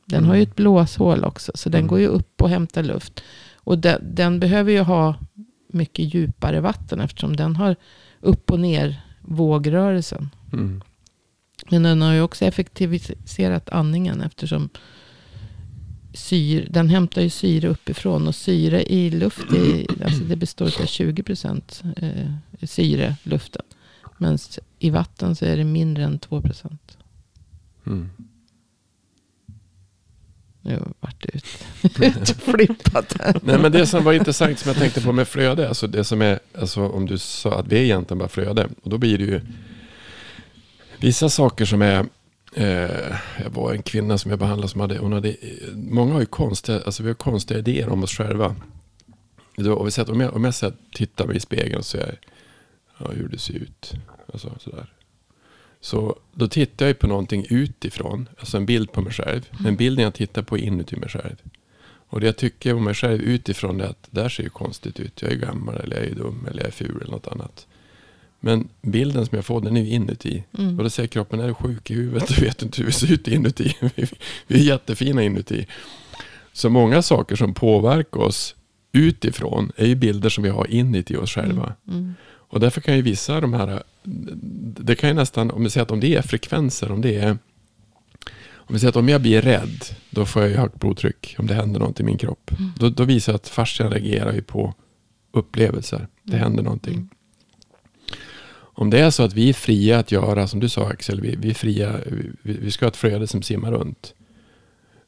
Den har ju ett blåshål också. Så den Mm. går ju upp och hämtar luft. Och den, den behöver ju ha mycket djupare vatten. Eftersom den har upp och ner vågrörelsen. Mm. Men den har ju också effektiviserat andningen. Eftersom syre, den hämtar ju syre uppifrån. Och syre i luft är, alltså det består av 20 procent eh, syre, luften. Men i vatten så är det mindre än 2 procent. Mm. Nu vart ut, (laughs) (laughs) utflippat här. Nej, men det som var intressant som jag tänkte på med flöde, alltså det som är, alltså om du sa att vi är egentligen bara flöde, och då blir det ju vissa saker som är, eh, jag var en kvinna som jag behandlade som hade, hon hade, många har ju konstiga, alltså vi har konstiga idéer om oss själva. Då, och vi säger att om jag, om jag så tittar mig i spegeln och ser ja, hur det ser ut, alltså sådär. Så då tittar jag på någonting utifrån, alltså en bild på mig själv. Men bilden jag tittar på är inuti mig själv. Och det jag tycker om mig själv utifrån är att det där ser ju konstigt ut. Jag är gammal eller jag är dum eller jag är ful eller något annat. Men bilden som jag får den är ju inuti. Mm. Och då säger kroppen, är du sjuk i huvudet? Du vet inte hur vi ser ut inuti. (laughs) vi är jättefina inuti. Så många saker som påverkar oss utifrån är ju bilder som vi har inuti oss själva. Mm. Och därför kan ju vissa av de här, det kan ju nästan, om vi säger att om det är frekvenser, om det är, om vi säger att om jag blir rädd, då får jag ju högt blodtryck, om det händer något i min kropp. Mm. Då, då visar jag att fascian reagerar ju på upplevelser, det Mm. händer någonting. Mm. Om det är så att vi är fria att göra, som du sa Axel, vi, vi är fria, vi, vi ska ha ett flöde som simmar runt.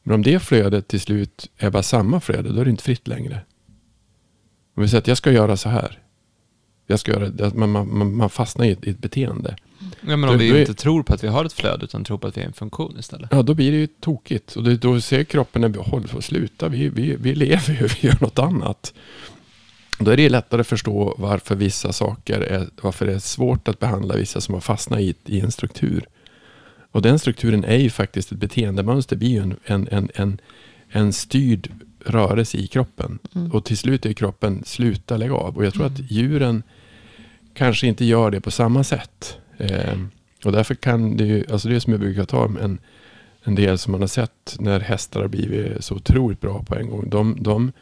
Men om det flödet till slut är bara samma flöde, då är det inte fritt längre. Om vi säger att jag ska göra så här. Jag ska göra, att man, man, man fastnar i ett, i ett beteende. Ja, men om Du- vi du är- inte tror på att vi har ett flöde utan tror på att vi är en funktion istället. Ja, då blir det ju tokigt. Och det, då ser kroppen, när vi håller på att sluta, vi, vi, vi lever ju, (laughs) vi gör något annat. Då är det lättare att förstå varför vissa saker är, varför det är svårt att behandla vissa som har fastnat i, i en struktur. Och den strukturen är ju faktiskt ett beteendemönster, blir ju en, en, en, en, en styrd rörelse i kroppen. Mm. Och till slut är kroppen sluta lägga av. Och jag tror Mm. att djuren kanske inte gör det på samma sätt. Eh, och därför kan det ju, alltså det är som jag brukar ta en, en del som man har sett när hästar har blivit så otroligt bra på en gång. De, de,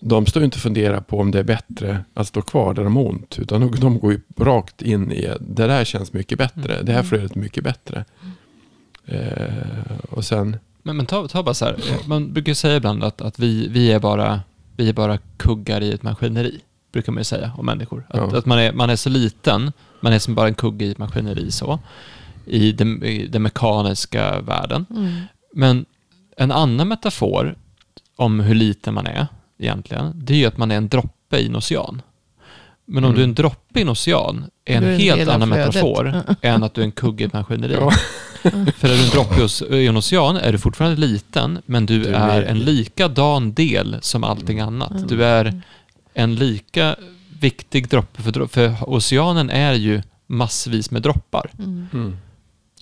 de står ju inte och funderar på om det är bättre att stå kvar där de har ont. Utan de, de går ju rakt in i, det där känns mycket bättre. Det här Mm. flödet är mycket bättre. Eh, och sen, Men, men ta, ta bara så här, man brukar säga ibland att, att vi, vi, är bara, vi är bara kuggar i ett maskineri, brukar man ju säga om människor. Att, Ja. att man, är, man är så liten, man är som bara en kugge i ett maskineri så, i den, i den mekaniska världen. Mm. Men en annan metafor om hur liten man är egentligen, det är ju att man är en droppe i en ocean. Men om Mm. du är en droppe i en ocean är en är en helt annan flödet. metafor än att du är en kugge i ett maskineri. Ja. (laughs) För är du en droppe i en ocean är du fortfarande liten, men du, Du är är en likadan del som allting annat. Du är en lika viktig droppe, för, för oceanen är ju massvis med droppar. Mm. Mm.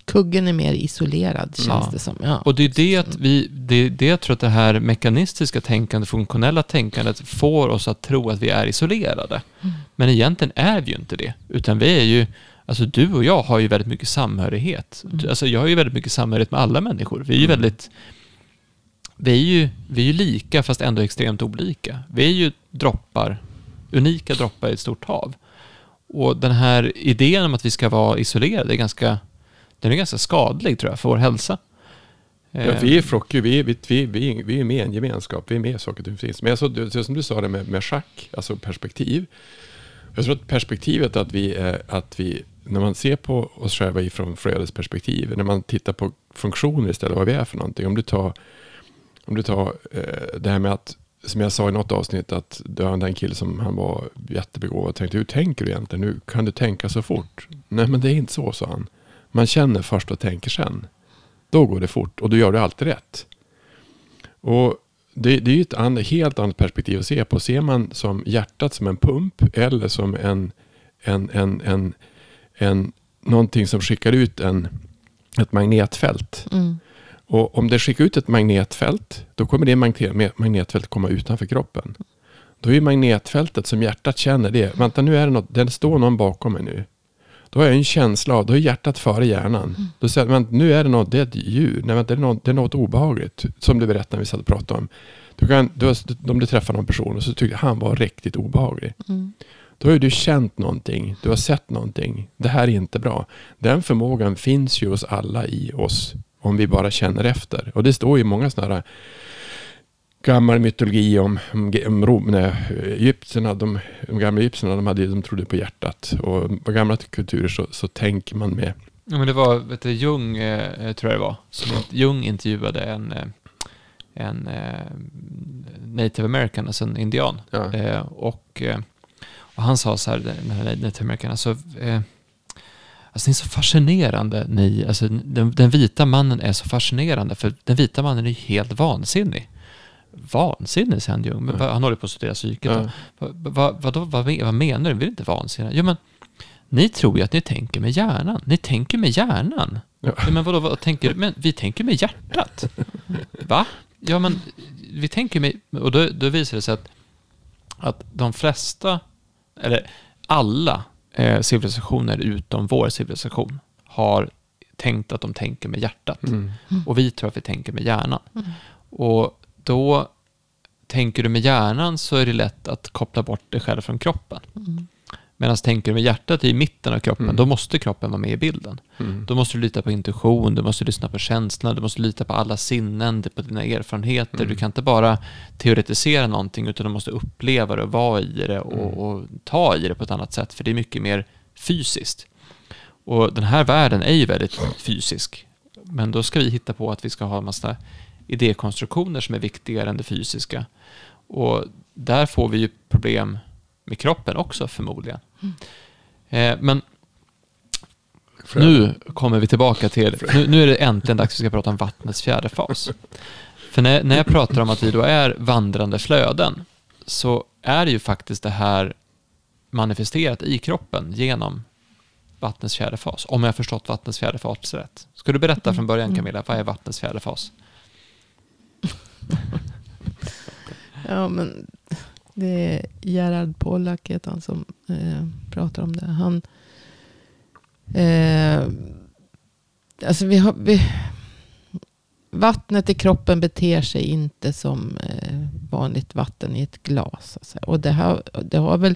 Kuggen är mer isolerad känns Ja. det som. Ja. Och det är det att vi, det, är det jag tror att det här mekanistiska tänkandet, funktionella tänkandet får oss att tro att vi är isolerade. Mm. Men egentligen är vi ju inte det, utan vi är ju, alltså du och jag har ju väldigt mycket samhörighet. Mm. Alltså jag har ju väldigt mycket samhörighet med alla människor. Vi är ju Mm. väldigt, vi är ju, vi är ju lika fast ändå extremt olika. Vi är ju droppar, unika droppar i ett stort hav. Och den här idén om att vi ska vara isolerade är ganska, den är ganska skadlig tror jag för vår hälsa. Ja, Eh, vi är flock, vi, vi, vi, vi, vi är med i en gemenskap, vi är med i saker som finns. Men jag så, det, det som du sa det med, med schack, alltså perspektiv. Jag tror att perspektivet att vi, är, att vi, när man ser på oss själva ifrån flödets perspektiv, när man tittar på funktioner istället, vad vi är för någonting. Om du tar, om du tar eh, det här med att, som jag sa i något avsnitt, att det var en kille som han var jättebegåvad och tänkte, hur tänker du egentligen? Hur kan du tänka så fort? Nej, men det är inte så, sa han. Man känner först och tänker sen. Då går det fort och då gör du alltid rätt. Och det, det är ju ett an, helt annat perspektiv att se på. Ser man som hjärtat som en pump eller som en, en, en, en, en, någonting som skickar ut en, ett magnetfält. Mm. Och om det skickar ut ett magnetfält, då kommer det magne- magnetfältet komma utanför kroppen. Då är magnetfältet som hjärtat känner det. Vänta, nu är det något, det står någon bakom mig nu. Då har jag en känsla av, då är hjärtat före hjärnan. Då säger man, nu är det något, det är ett djur. Nej, vänta, det, är något, det är något obehagligt. Som du berättade när vi satt och pratade om. Du kan, du, om du träffar någon person och så tycker han var riktigt obehaglig. Mm. Då har du känt någonting, du har sett någonting. Det här är inte bra. Den förmågan finns ju hos alla i oss. Om vi bara känner efter. Och det står ju många sådana här gammal mytologi om, om, om Rom, nej, egyptierna, de, de gamla egyptierna, de, hade, de trodde på hjärtat. Och på gamla kulturer så, så tänker man med Ja, men det var, vet du, Jung, eh, tror jag det var, som Jung intervjuade en, eh, en eh, native american, alltså en indian. Ja. Eh, och, eh, och han sa så här, den här native american, alltså, eh, alltså ni är så fascinerande, ni, alltså den, den vita mannen är så fascinerande, för den vita mannen är helt vansinnig. Vansinnig, säger han Jung, men vad- han håller på att studera psyket. Då. Vad, vad, vad, men- vad menar du? Vi är inte vansinniga. Jo, men ni tror ju att ni tänker med hjärnan. Ni tänker med hjärnan. Ja. Ja. Men vadå, vad tänker du? Men vi tänker med hjärtat. Va? Ja, men vi tänker med... Och då, då visar det sig att, att de flesta, eller alla eh, civilisationer utom vår civilisation har tänkt att de tänker med hjärtat. Mm. Och vi tror att vi tänker med hjärnan. Mm. Och då tänker du med hjärnan så är det lätt att koppla bort dig själv från kroppen. Mm. Medan tänker du med hjärtat i mitten av kroppen, Mm. då måste kroppen vara med i bilden. Mm. Då måste du lita på intuition, du måste lyssna på känslan, du måste lita på alla sinnen, på dina erfarenheter. Mm. Du kan inte bara teoretisera någonting, utan du måste uppleva det och vara i det och, Mm. och ta i det på ett annat sätt, för det är mycket mer fysiskt. Och den här världen är ju väldigt fysisk. Men då ska vi hitta på att vi ska ha en massa idékonstruktioner som är viktigare än det fysiska. Och där får vi ju problem med kroppen också förmodligen. Eh, men nu kommer vi tillbaka till, nu, nu är det äntligen dags att vi ska prata om vattnets fjärde fas. För när, när jag pratar om att vi då är vandrande flöden, så är det ju faktiskt det här manifesterat i kroppen genom vattnets fjärde fas. Om jag har förstått vattnets fjärde fas rätt. Ska du berätta från början Camilla, vad är vattnets fjärde fas? Ja, men det är Gerhard Pollack heter han som eh, pratar om det. Han, eh, alltså vi har, vi, vattnet i kroppen beter sig inte som eh, vanligt vatten i ett glas. Alltså. Och det har, det har väl,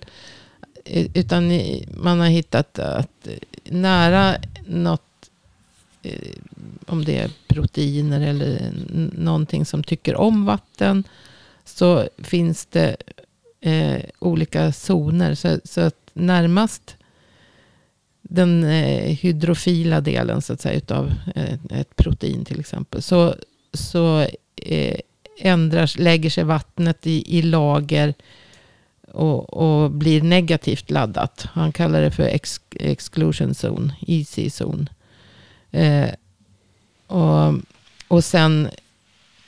eh, utan man har hittat att nära något eh, om det är proteiner eller någonting som tycker om vatten så finns det eh, olika zoner. Så, så att närmast den eh, hydrofila delen så att säga, utav eh, ett protein till exempel. Så, så eh, ändras, lägger sig vattnet i, i lager och, och blir negativt laddat. Han kallar det för ex, exclusion zone, easy zone. Eh, och, och sen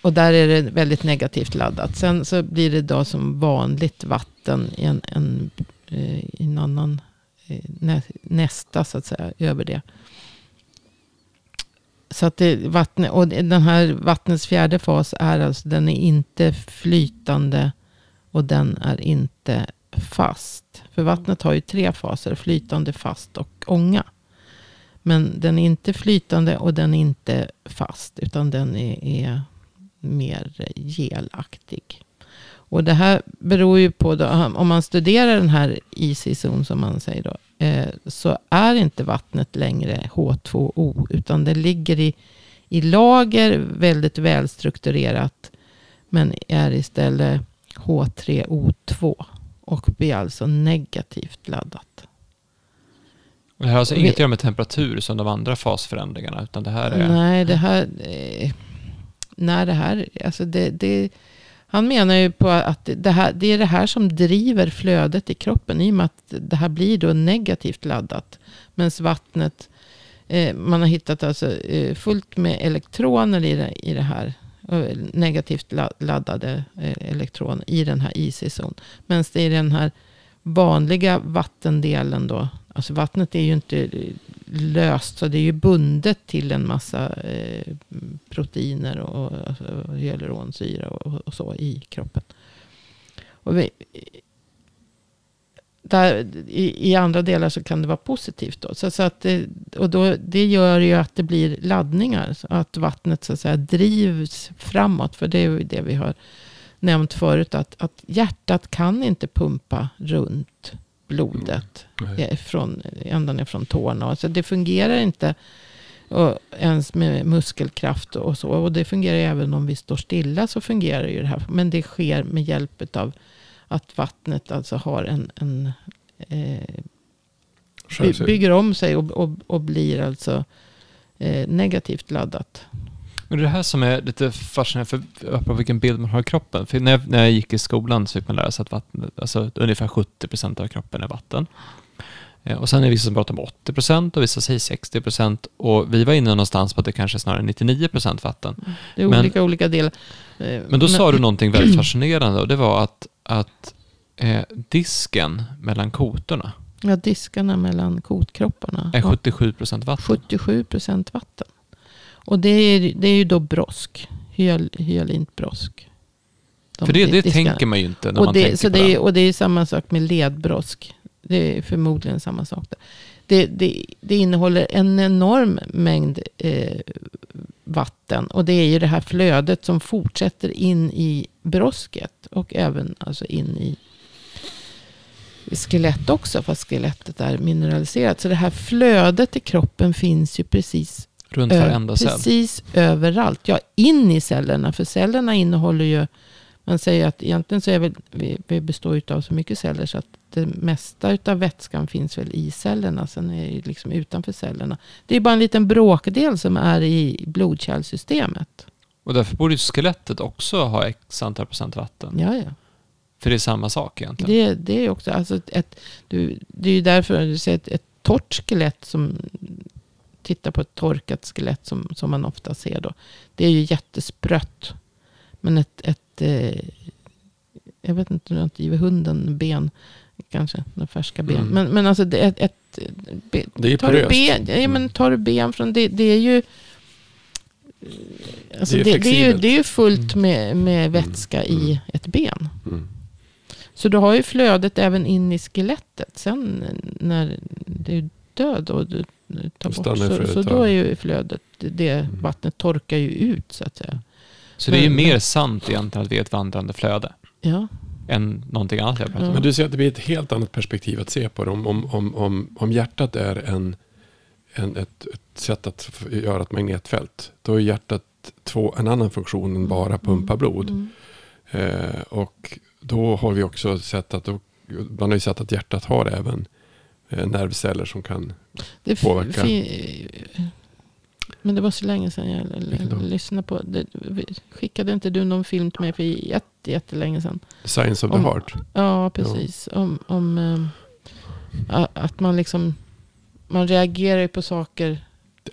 och där är det väldigt negativt laddat. Sen så blir det då som vanligt vatten i en, en, eh, i en annan eh, nä, nästa så att säga över det. Så att det vatten, och den här vattnets fjärde fas är alltså den är inte flytande och den är inte fast. För vattnet har ju tre faser, flytande, fast och ånga. Men den är inte flytande och den är inte fast, utan den är, är mer gelaktig. Och det här beror ju på, då, om man studerar den här easy zone som man säger då, eh, så är inte vattnet längre H2O, utan det ligger i, i lager väldigt välstrukturerat, men är istället H3O2 och blir alltså negativt laddat. Det här har alltså inget att göra med temperatur som de andra fasförändringarna, utan det här är... Nej, det här... Eh, när det här... Alltså det, det, han menar ju på att det, här, det är det här som driver flödet i kroppen. I och med att det här blir då negativt laddat. Medan vattnet... Eh, man har hittat alltså eh, fullt med elektroner i det, i det här eh, negativt laddade eh, elektroner i den här IC-zon. Medan det är den här vanliga vattendelen då. Alltså vattnet är ju inte löst. Så det är ju bundet till en massa eh, proteiner och, alltså, hyaluronsyra och, och, så i kroppen. Och vi, där, i, i, andra delar så kan det vara positivt. Då. Så, så att det, och då, det gör ju att det blir laddningar. Så att vattnet så att säga drivs framåt. För det är ju det vi har nämnt förut. Att, att hjärtat kan inte pumpa runt blodet. Mm. Från, ända ner från tårna. Så alltså det fungerar inte. Och ens med muskelkraft och så. Och det fungerar även om vi står stilla. Så fungerar ju det här. Men det sker med hjälp av att vattnet alltså har en, en eh, bygger om sig och, och, och blir alltså eh, negativt laddat. Men det är det här som är lite fascinerande för vilken bild man har i kroppen. För när jag, när jag gick i skolan så fick man lära sig att vatten, alltså ungefär 70% av kroppen är vatten. Eh, och sen är det vissa som pratar om 80% och vissa säger 60% och vi var inne någonstans på att det kanske är snarare 99% vatten. Mm. Det är men, olika olika delar. Eh, men då sa du någonting väldigt (clears throat) fascinerande och det var att, att eh, disken mellan kotorna Ja, diskarna mellan kotkropparna. Är 77% vatten? 77% vatten. Och det är, det är ju då brosk. Hyal, hyalint brosk. De För det, det tänker man ju inte när och man det, tänker så på det. Är, och det är samma sak med ledbrosk. Det är förmodligen samma sak. Där. Det, det, det innehåller en enorm mängd eh, vatten. Och det är ju det här flödet som fortsätter in i brosket. Och även alltså in i skelett också. Fast skelettet är mineraliserat. Så det här flödet i kroppen finns ju precis Runt varenda cell? Precis överallt. Ja, in i cellerna. För cellerna innehåller ju... Man säger att egentligen så är väl, vi, vi består av så mycket celler så att det mesta av vätskan finns väl i cellerna. Sen är det liksom utanför cellerna. Det är bara en liten bråkdel som är i blodkärlsystemet. Och därför borde ju skelettet också ha x antal procent vatten. Ja, ja. För det är samma sak egentligen. Det, det är också, alltså ett, du, det är ju därför du ser ett, ett torrt skelett som tittar på ett torkat skelett som, som man ofta ser då. Det är ju jättesprött. Men ett, ett eh, jag vet inte, du har inte givit hunden ben. Kanske några färska ben. Mm. Men, men alltså det, ett, ett, be, det är tar du ben, ja, men tar du ben från det, det är ju Alltså det, är det, det, är ju, det är ju fullt mm. med, med mm. vätska mm. i ett ben. Mm. Så du har ju flödet även in i skelettet. Sen när det är död och du tar bort. Så, så då är ju flödet, det mm. vattnet torkar ju ut så att säga. Så det är ju mer sant egentligen att vi är ett vandrande flöde. Ja. Än någonting annat jag pratar om. Men du säger att det blir ett helt annat perspektiv att se på det. Om, om, om, om, om hjärtat är en, en, ett, ett sätt att göra ett magnetfält. Då är hjärtat två, en annan funktion än bara pumpa blod. Mm. Eh, och då har vi också sett att då, man har ju sett att hjärtat har även eh, nervceller som kan det påverka. Men det var så länge sedan jag lyssnade på det. Skickade inte du någon film till mig? För jätte, jättelänge sedan. Science of the Om- heart. Ja, precis. Om, om ehm, a- att man liksom, man reagerar ju på saker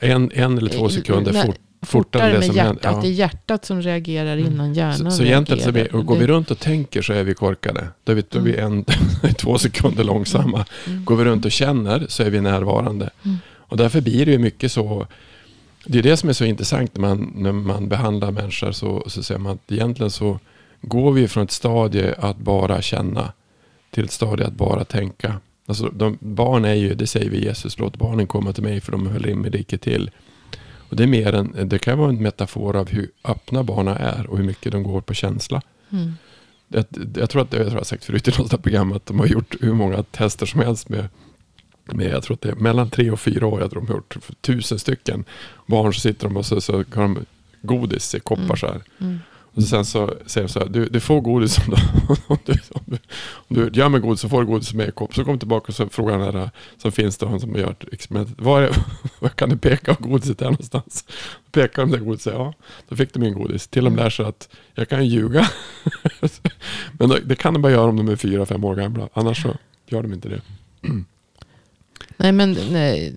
En, en eller två Eh, sekunder nej, fort, fortare fortare med hjärtat. händer. Att det är Ja. hjärtat som reagerar innan hjärnan Så, så egentligen så vi, och går vi runt och tänker så är vi korkade. Då är vi, då är vi en, (laughs) två sekunder långsamma. Mm. Går vi runt och känner så är vi närvarande. Mm. Och därför blir det ju mycket så. Det är det som är så intressant när man, när man behandlar människor. Så, så säger man att egentligen så går vi från ett stadie att bara känna till ett stadie att bara tänka. Alltså de, barn är ju, det säger vi Jesus, låt barnen komma till mig för de höll himmelriket till. Och det, är mer en, det kan vara en metafor av hur öppna barnen är och hur mycket de går på känsla. Mm. Jag, jag tror att jag har sagt förut i något program att de har gjort hur många tester som helst med, med jag tror att det är mellan tre och fyra år. Jag tror de har gjort tusen stycken barn så sitter de och så, så har de godis i koppar Mm. så här. Mm. Och sen så säger de så här, du, du får godis om du, (laughs) om du, om du, om du gör med godis så får du godis med i kopp. Så kommer du tillbaka och så frågar den här som finns då, han som gör experimentet, var, är, (laughs) var kan du peka på godiset är någonstans? Då pekar de där godiset, ja, då fick de min godis. Till de lär sig att jag kan ljuga. (laughs) Men det kan de bara göra om de är fyra, fem år gamla. Annars så gör de inte det. Nej, men nej,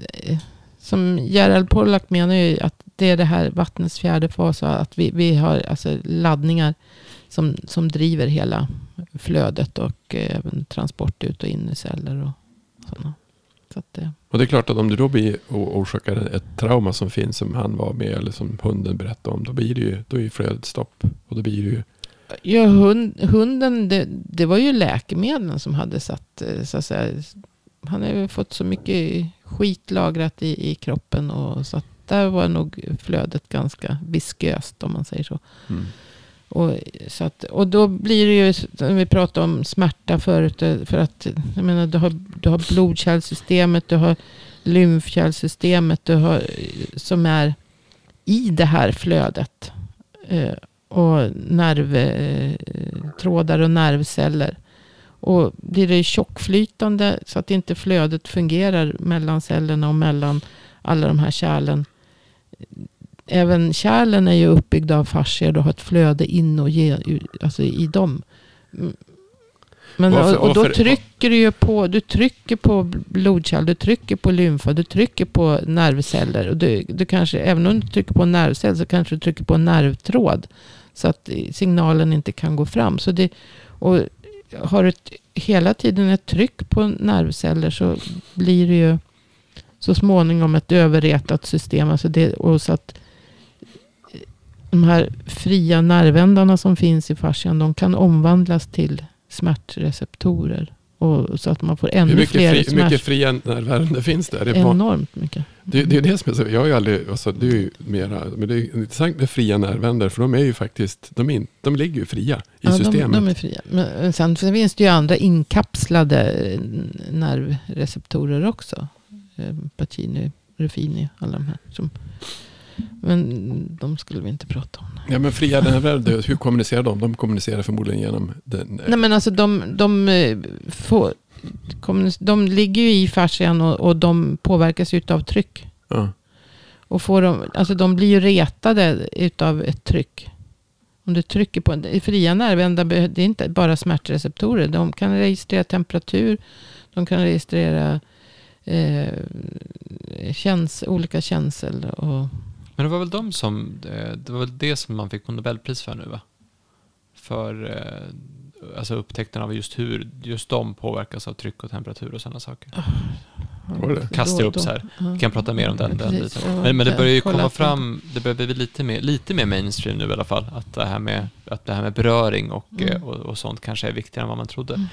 som Gerald Pollack menar ju att det är det här vattnets fjärde fas. Att vi, vi har alltså laddningar som, som driver hela flödet och eh, även transport ut och in i celler och sådana. Så att det, Och det är klart att om du då blir orsakar ett trauma som finns som han var med eller som hunden berättade om. Då blir det ju, då är ju flödet stopp. Och då blir det ju ja, hund, hunden, det, det var ju läkemedlen som hade satt, eh, så att säga, han har ju fått så mycket skit lagrat i, i kroppen och så att där var nog flödet ganska visköst om man säger så. mm. Och, så att, och då blir det ju, när vi pratade om smärta förut, eh, för att jag menar, du har, du har blodkärlsystemet, du har lymfkärlsystemet, du har, som är i det här flödet. Eh, och nervtrådar och nervceller. Och blir det tjockflytande så att inte flödet fungerar mellan cellerna och mellan alla de här kärlen. Även kärlen är ju uppbyggda av fascier och har ett flöde in och ge, alltså i dem. Mm. Men, Varför- och, och då varför- trycker du ju på, du trycker på blodkärl, du trycker på lymfa, du trycker på nervceller. Och du, du kanske, även om du trycker på en nervcell så kanske du trycker på en nervtråd. Så att signalen inte kan gå fram. Så det, och har du ett, hela tiden ett tryck på nervceller så blir det ju så småningom ett överretat system. Alltså det, och så att eh, de här fria nervändarna som finns i fascian, de kan omvandlas till smärtreceptorer. Och, så att man får hur, ännu mycket fler fri, hur mycket fria nervärenden finns det? Är det, Enormt mycket. det, det är det som är så, jag har ju aldrig, alltså, det är ju mera, men det är intressant med fria nervändar för de är ju faktiskt, de, in, de ligger ju fria i Ja, systemet. De, de är fria. Men sen finns det ju andra inkapslade eh, nervreceptorer också. Eh, Pacini, Ruffini, alla de här. Som, men de skulle vi inte prata om. Ja men fria nervärenden, hur kommunicerar de? De kommunicerar förmodligen genom den, Nej men alltså de, de, eh, får, de ligger ju i fascian och, och de påverkas av tryck. ja. Och får de, alltså de blir ju retade utav ett tryck. Om du trycker på en, fria nervändar, det är inte bara smärtreceptorer. De kan registrera temperatur, de kan registrera eh, käns, olika känsel. Och, men det var väl de som, eh, det var väl det som man fick Nobelpris för nu va? För eh, alltså upptäckten av just hur just de påverkas av tryck och temperatur och sådana saker. Det? Kastar upp så här. Vi kan prata mer om den, den biten. Men, men det börjar ju komma fram, det börjar bli lite mer, lite mer mainstream nu i alla fall. Att det här med, att det här med beröring och, Mm. eh, och, och sånt kanske är viktigare än vad man trodde. Mm.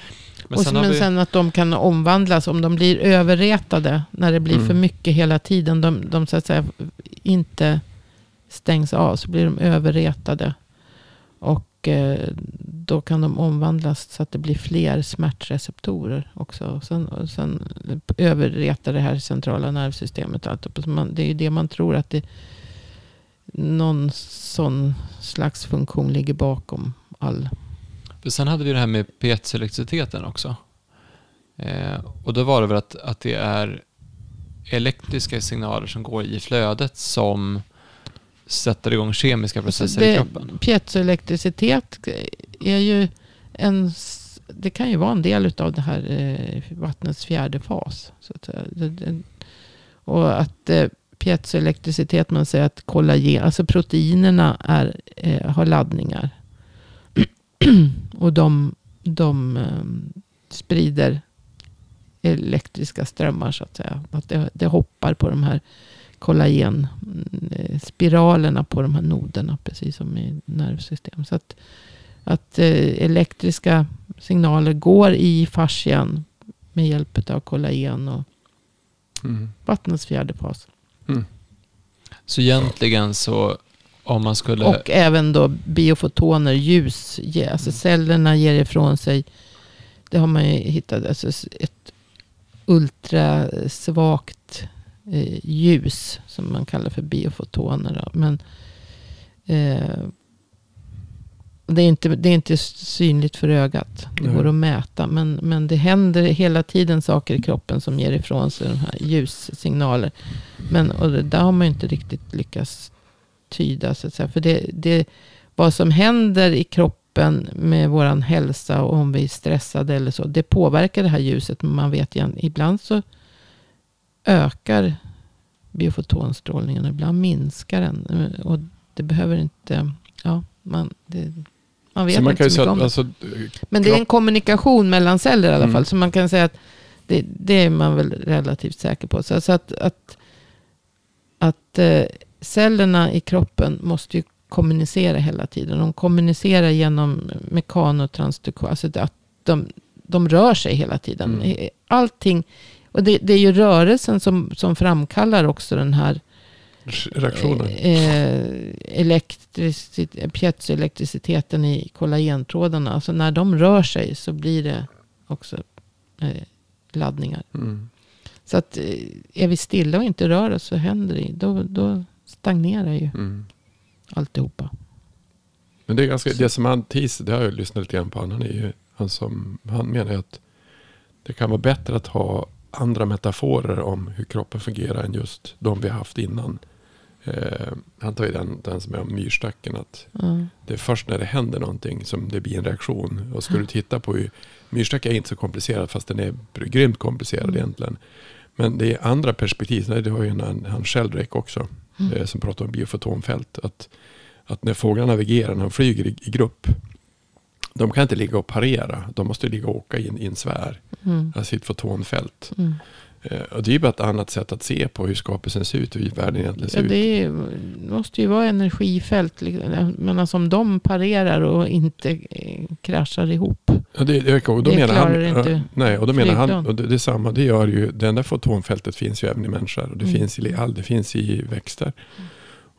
Men och sen men vi, sen att de kan omvandlas om de blir överretade. När det blir Mm. för mycket hela tiden. De, de så att säga inte stängs av. Så blir de överretade. Och eh, då kan de omvandlas så att det blir fler smärtreceptorer också. Sen, sen överretar det här centrala nervsystemet. Allt. Det är ju det man tror att det någon sån slags funktion ligger bakom all för sen hade vi det här med P1-elektriciteten också. Eh, och då var det väl att, att det är elektriska signaler som går i flödet som sätter igång kemiska processer i Alltså det- kroppen. Piezoelektricitet är ju en, det kan ju vara en del av det här eh, vattnets fjärde fas. Så att, och att eh, piezoelektricitet, man säger att kollagen, alltså proteinerna är, eh, har laddningar. (clears throat) och de, de sprider elektriska strömmar så att säga. Att det, det hoppar på de här kollagenspiralerna på de här noderna. Precis som i nervsystem. Så att, att eh, elektriska signaler går i fascian med hjälp av kollagen och Mm. vattnets fjärde fas. Så egentligen så om man skulle... Och även då biofotoner, ljus. Alltså cellerna ger ifrån sig, det har man ju hittat, alltså ett ultrasvagt eh, ljus som man kallar för biofotoner. Då. Men eh, det, är inte, det är inte synligt för ögat. Det går att mäta. Men, men det händer hela tiden saker i kroppen som ger ifrån sig de här ljussignaler. Men och det där har man inte riktigt lyckats tyda. Så att säga. För det, det, vad som händer i kroppen med våran hälsa och om vi är stressade eller så. Det påverkar det här ljuset. Men man vet igen, ibland så ökar biofotonstrålningen. Och ibland minskar den. Och det behöver inte, ja, man, det, man vet Så man inte kan så mycket säga om att det. alltså, Men det är en kommunikation mellan celler i alla Mm. fall. Så man kan säga att det, det är man väl relativt säker på. Så, så att, att, att eh, cellerna i kroppen måste ju kommunicera hela tiden. De kommunicerar genom mekanotransduktion. Alltså att de, de rör sig hela tiden. Mm. Allting. Och det, det är ju rörelsen som, som framkallar också den här reaktioner. eh, elektricitet, piezoelektriciteten i kollagentrådarna. Alltså när de rör sig så blir det också eh, laddningar. Mm. Så att eh, är vi stilla och inte rör oss så händer det. Då, då stagnerar ju Mm. alltihopa. Men det är ganska, det som han Thies, det har jag lyssnat lite grann på. Han, han, är ju, han, som, han menar ju att det kan vara bättre att ha andra metaforer om hur kroppen fungerar än just de vi har haft innan. Eh, han tar ju den, den som är om myrstacken. Att Ja. det är först när det händer någonting som det blir en reaktion. Och ska du titta på hur, myrstack är inte så komplicerad fast den är grymt komplicerad Mm. egentligen. Men det är andra perspektiv. Nej, Det har ju en, han Sheldrake också. Mm. Eh, som pratar om biofotonfält. Att, att när fåglarna navigerar, när de flyger i, i grupp. De kan inte ligga och parera. De måste ligga och åka i en, i en sfär. Mm. Alltså i ett fotonfält. Mm. Eh, och det är ju bara ett annat sätt att se på hur skapelsen ser ut. Och hur världen egentligen ser Ja, ut. det är, det måste ju vara energifält. liksom. Men alltså om de parerar och inte eh, kraschar ihop. Ja, det, och då Det menar klarar han, inte nej, och då menar han, och det, det samma, det gör ju, det enda fotonfältet finns ju även i människor. Och det, Mm. finns i all, det finns i växter.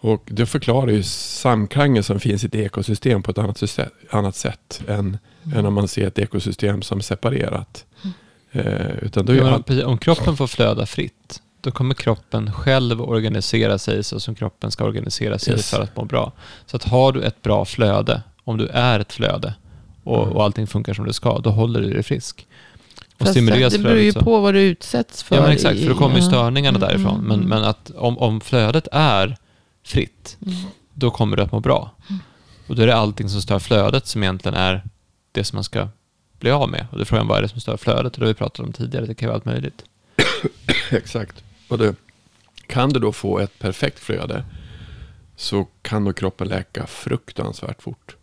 Och det förklarar ju samklangen som finns i ett ekosystem på ett annat, system, annat sätt än, än om man ser ett ekosystem som separerat. Eh, utan då är Ja, all, om kroppen får flöda fritt, då kommer kroppen själv organisera sig så som kroppen ska organisera sig Yes. för att må bra. Så att har du ett bra flöde, om du är ett flöde och, Mm. och allting funkar som det ska, då håller du dig frisk. Och Fast stimuleras det beror ju flödet så. på vad du utsätts för. Ja men exakt, för då kommer ju störningarna Mm, därifrån. mm, Men, mm. men att om, om flödet är fritt, Mm. då kommer du att må bra. Och då är det allting som stör flödet som egentligen är det som man ska bli av med. Och då är frågan vad är det som stör flödet? Och det har vi pratat om tidigare, det kan vara allt möjligt. (coughs) exakt. Och det, kan du då få ett perfekt flöde så kan då kroppen läka fruktansvärt fort.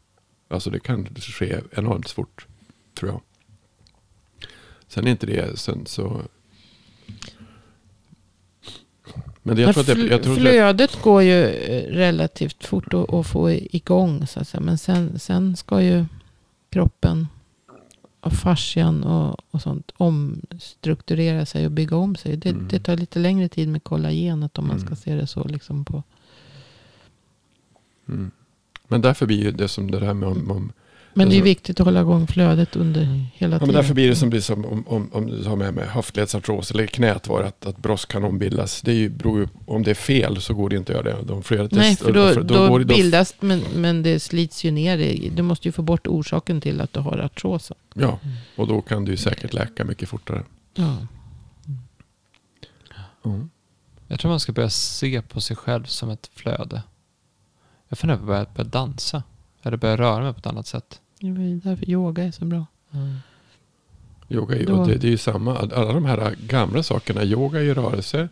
Alltså det kan ske enormt fort, tror jag. Sen är inte det sen så... Men jag tror att jag tror att det, flödet går ju eh, relativt fort att, att få igång. Så att säga. Men sen, sen ska ju kroppen och fascian och, och sånt omstrukturera sig och bygga om sig. Det, Mm. det tar lite längre tid med kollagenet om man ska Mm. se det så. Liksom på. mm. Men därför blir ju det som det här med om, om Men det är Alltså- viktigt att hålla igång flödet under hela Ja, tiden. men därför blir det som, blir som om, om, om du har med, med höftledsartros eller knät var det att, att brosk kan ombildas. Det är ju, beror ju, om det är fel så går det inte att göra det. De flödet Nej, för då, då, går det- bildas, men, men det slits ju ner. i- Du måste ju få bort orsaken till att du har artrosen. Ja, och då kan du ju säkert läka mycket fortare. Ja. Mm. Jag tror man ska börja se på sig själv som ett flöde. Jag funderar på att börja, börja dansa. Eller börja röra mig på ett annat sätt. Det ju därför yoga är så bra. Yoga är och det, det är ju samma. Alla de här gamla sakerna. Yoga är ju rörelse.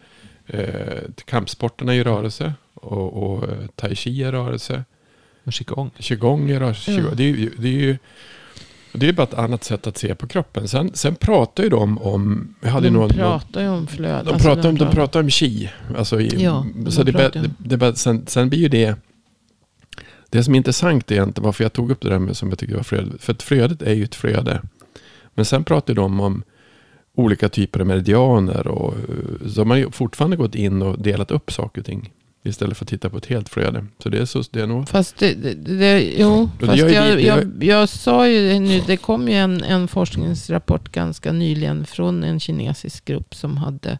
Eh, kampsporterna är ju rörelse. Och, och eh, tai chi är rörelse. Och qigong. Qigong är rörelse. Ja. Det är det är ju det är bara ett annat sätt att se på kroppen. Sen, sen pratar ju de om... Jag hade de någon, pratar ju om flöde. de, Alltså, pratar om, de pratar om chi. Alltså i, Ja, så de det, pratar det, det, sen, sen blir ju det... Det som är intressant är inte varför jag tog upp det där med som jag tyckte var flödet. För att flödet är ju ett flöde. Men sen pratar de om olika typer av meridianer. Och, eh, så har ju fortfarande gått in och delat upp saker och ting. Istället för att titta på ett helt flöde. Så det är, så, det är nog... Fast det, det, det, jo, det fast jag, jag, gör- jag sa ju nu, det kom ju en, en forskningsrapport ganska nyligen från en kinesisk grupp som hade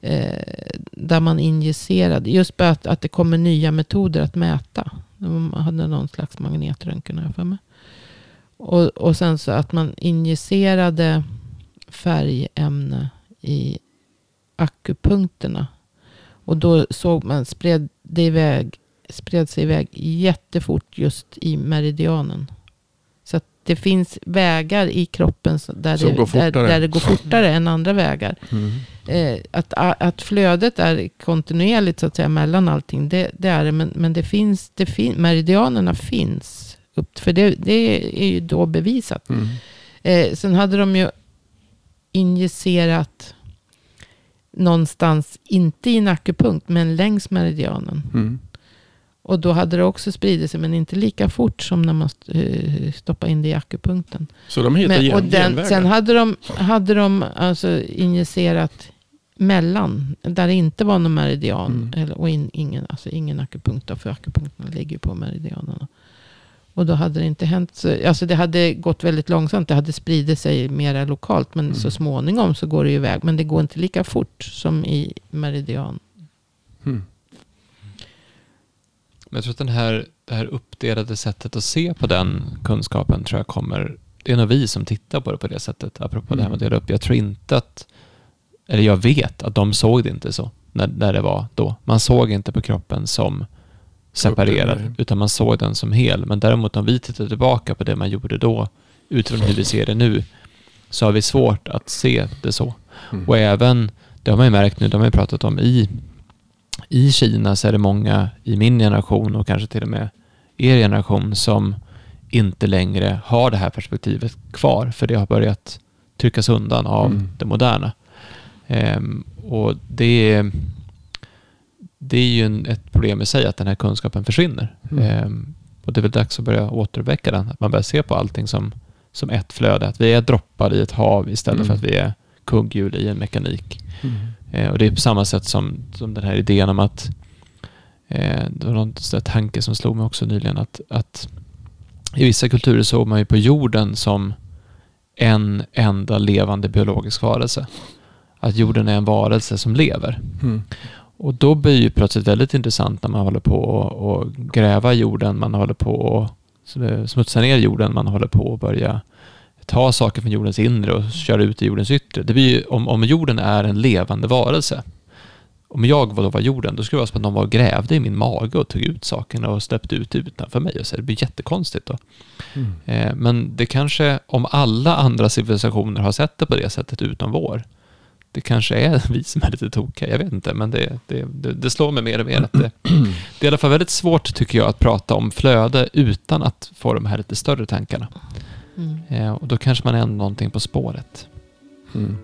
eh, där man injicerade, just bara att, att det kommer nya metoder att mäta. De hade någon slags magnetröntgen här för mig. Och, och sen så att man injicerade färgämne i akupunkterna. Och då såg man, spred det iväg, spred sig iväg jättefort just i meridianen. Så att det finns vägar i kroppen där, det, går där, där det går fortare än andra vägar. Mm. Eh, att, att flödet är kontinuerligt så att säga mellan allting, det, det är det. Men, men det finns, det fin, meridianerna finns. Upp, för det, det är ju då bevisat. Mm. Eh, sen hade de ju injicerat någonstans, inte i en akupunkt, men längs meridianen. Mm. Och då hade det också spridit sig, men inte lika fort som när man eh, stoppar in det i akupunkten. Så de Men, och den, genvägar. sen hade de, hade de alltså injicerat mellan, där det inte var någon meridian. Mm. Eller, och in, ingen, alltså ingen akupunkt, då, för akupunkterna ligger ju på meridianerna. Och då hade det inte hänt, så, alltså det hade gått väldigt långsamt. Det hade spridit sig mera lokalt. Men Mm. så småningom så går det ju iväg. Men det går inte lika fort som i meridian. Mm. Men jag tror att den här, det här uppdelade sättet att se på den kunskapen tror jag kommer... Det är nog vi som tittar på det på det sättet, apropå det här med att dela upp. Jag tror inte att... Eller jag vet att de såg det inte så när, när det var då. Man såg inte på kroppen som separerad, nej. utan man såg den som hel. Men däremot om vi tittar tillbaka på det man gjorde då, utifrån hur vi ser det nu, så har vi svårt att se det så. Mm. Och även, det har man ju märkt nu, det har man ju pratat om i, i Kina så är det många i min generation och kanske till och med er generation som inte längre har det här perspektivet kvar, för det har börjat tryckas undan av Mm. det moderna. Ehm, och det är, det är ju en, ett problem i sig att den här kunskapen försvinner. Mm. Ehm, och det är väl dags att börja återuppväcka den, att man börjar se på allting som, som ett flöde, att vi är droppar i ett hav istället Mm. för att vi är kugghjul i en mekanik. Mm. Eh, och det är på samma sätt som, som den här idén om att eh, det var någon tanke som slog mig också nyligen att, att i vissa kulturer såg man ju på jorden som en enda levande biologisk varelse. Att jorden är en varelse som lever. Mm. Och då blir ju plötsligt väldigt intressant när man håller på och, och gräva jorden, man håller på och smutsa ner jorden, man håller på att börja ta saker från jordens inre och köra ut i jordens yttre. Det blir ju, om, om jorden är en levande varelse, om jag var, då var jorden, då skulle det vara som att någon var och grävde i min mage och tog ut sakerna och släppte ut utanför mig. Och så det blir jättekonstigt då. Mm. Eh, men det kanske, om alla andra civilisationer har sett det på det sättet utom vår, det kanske är (laughs) vi som är lite tokiga, jag vet inte, men det, det, det, det slår mig mer och mer att det, (clears throat) det är i alla fall väldigt svårt tycker jag att prata om flöde utan att få de här lite större tankarna. Mm. Eh, och då kanske man är någonting på spåret. Mm.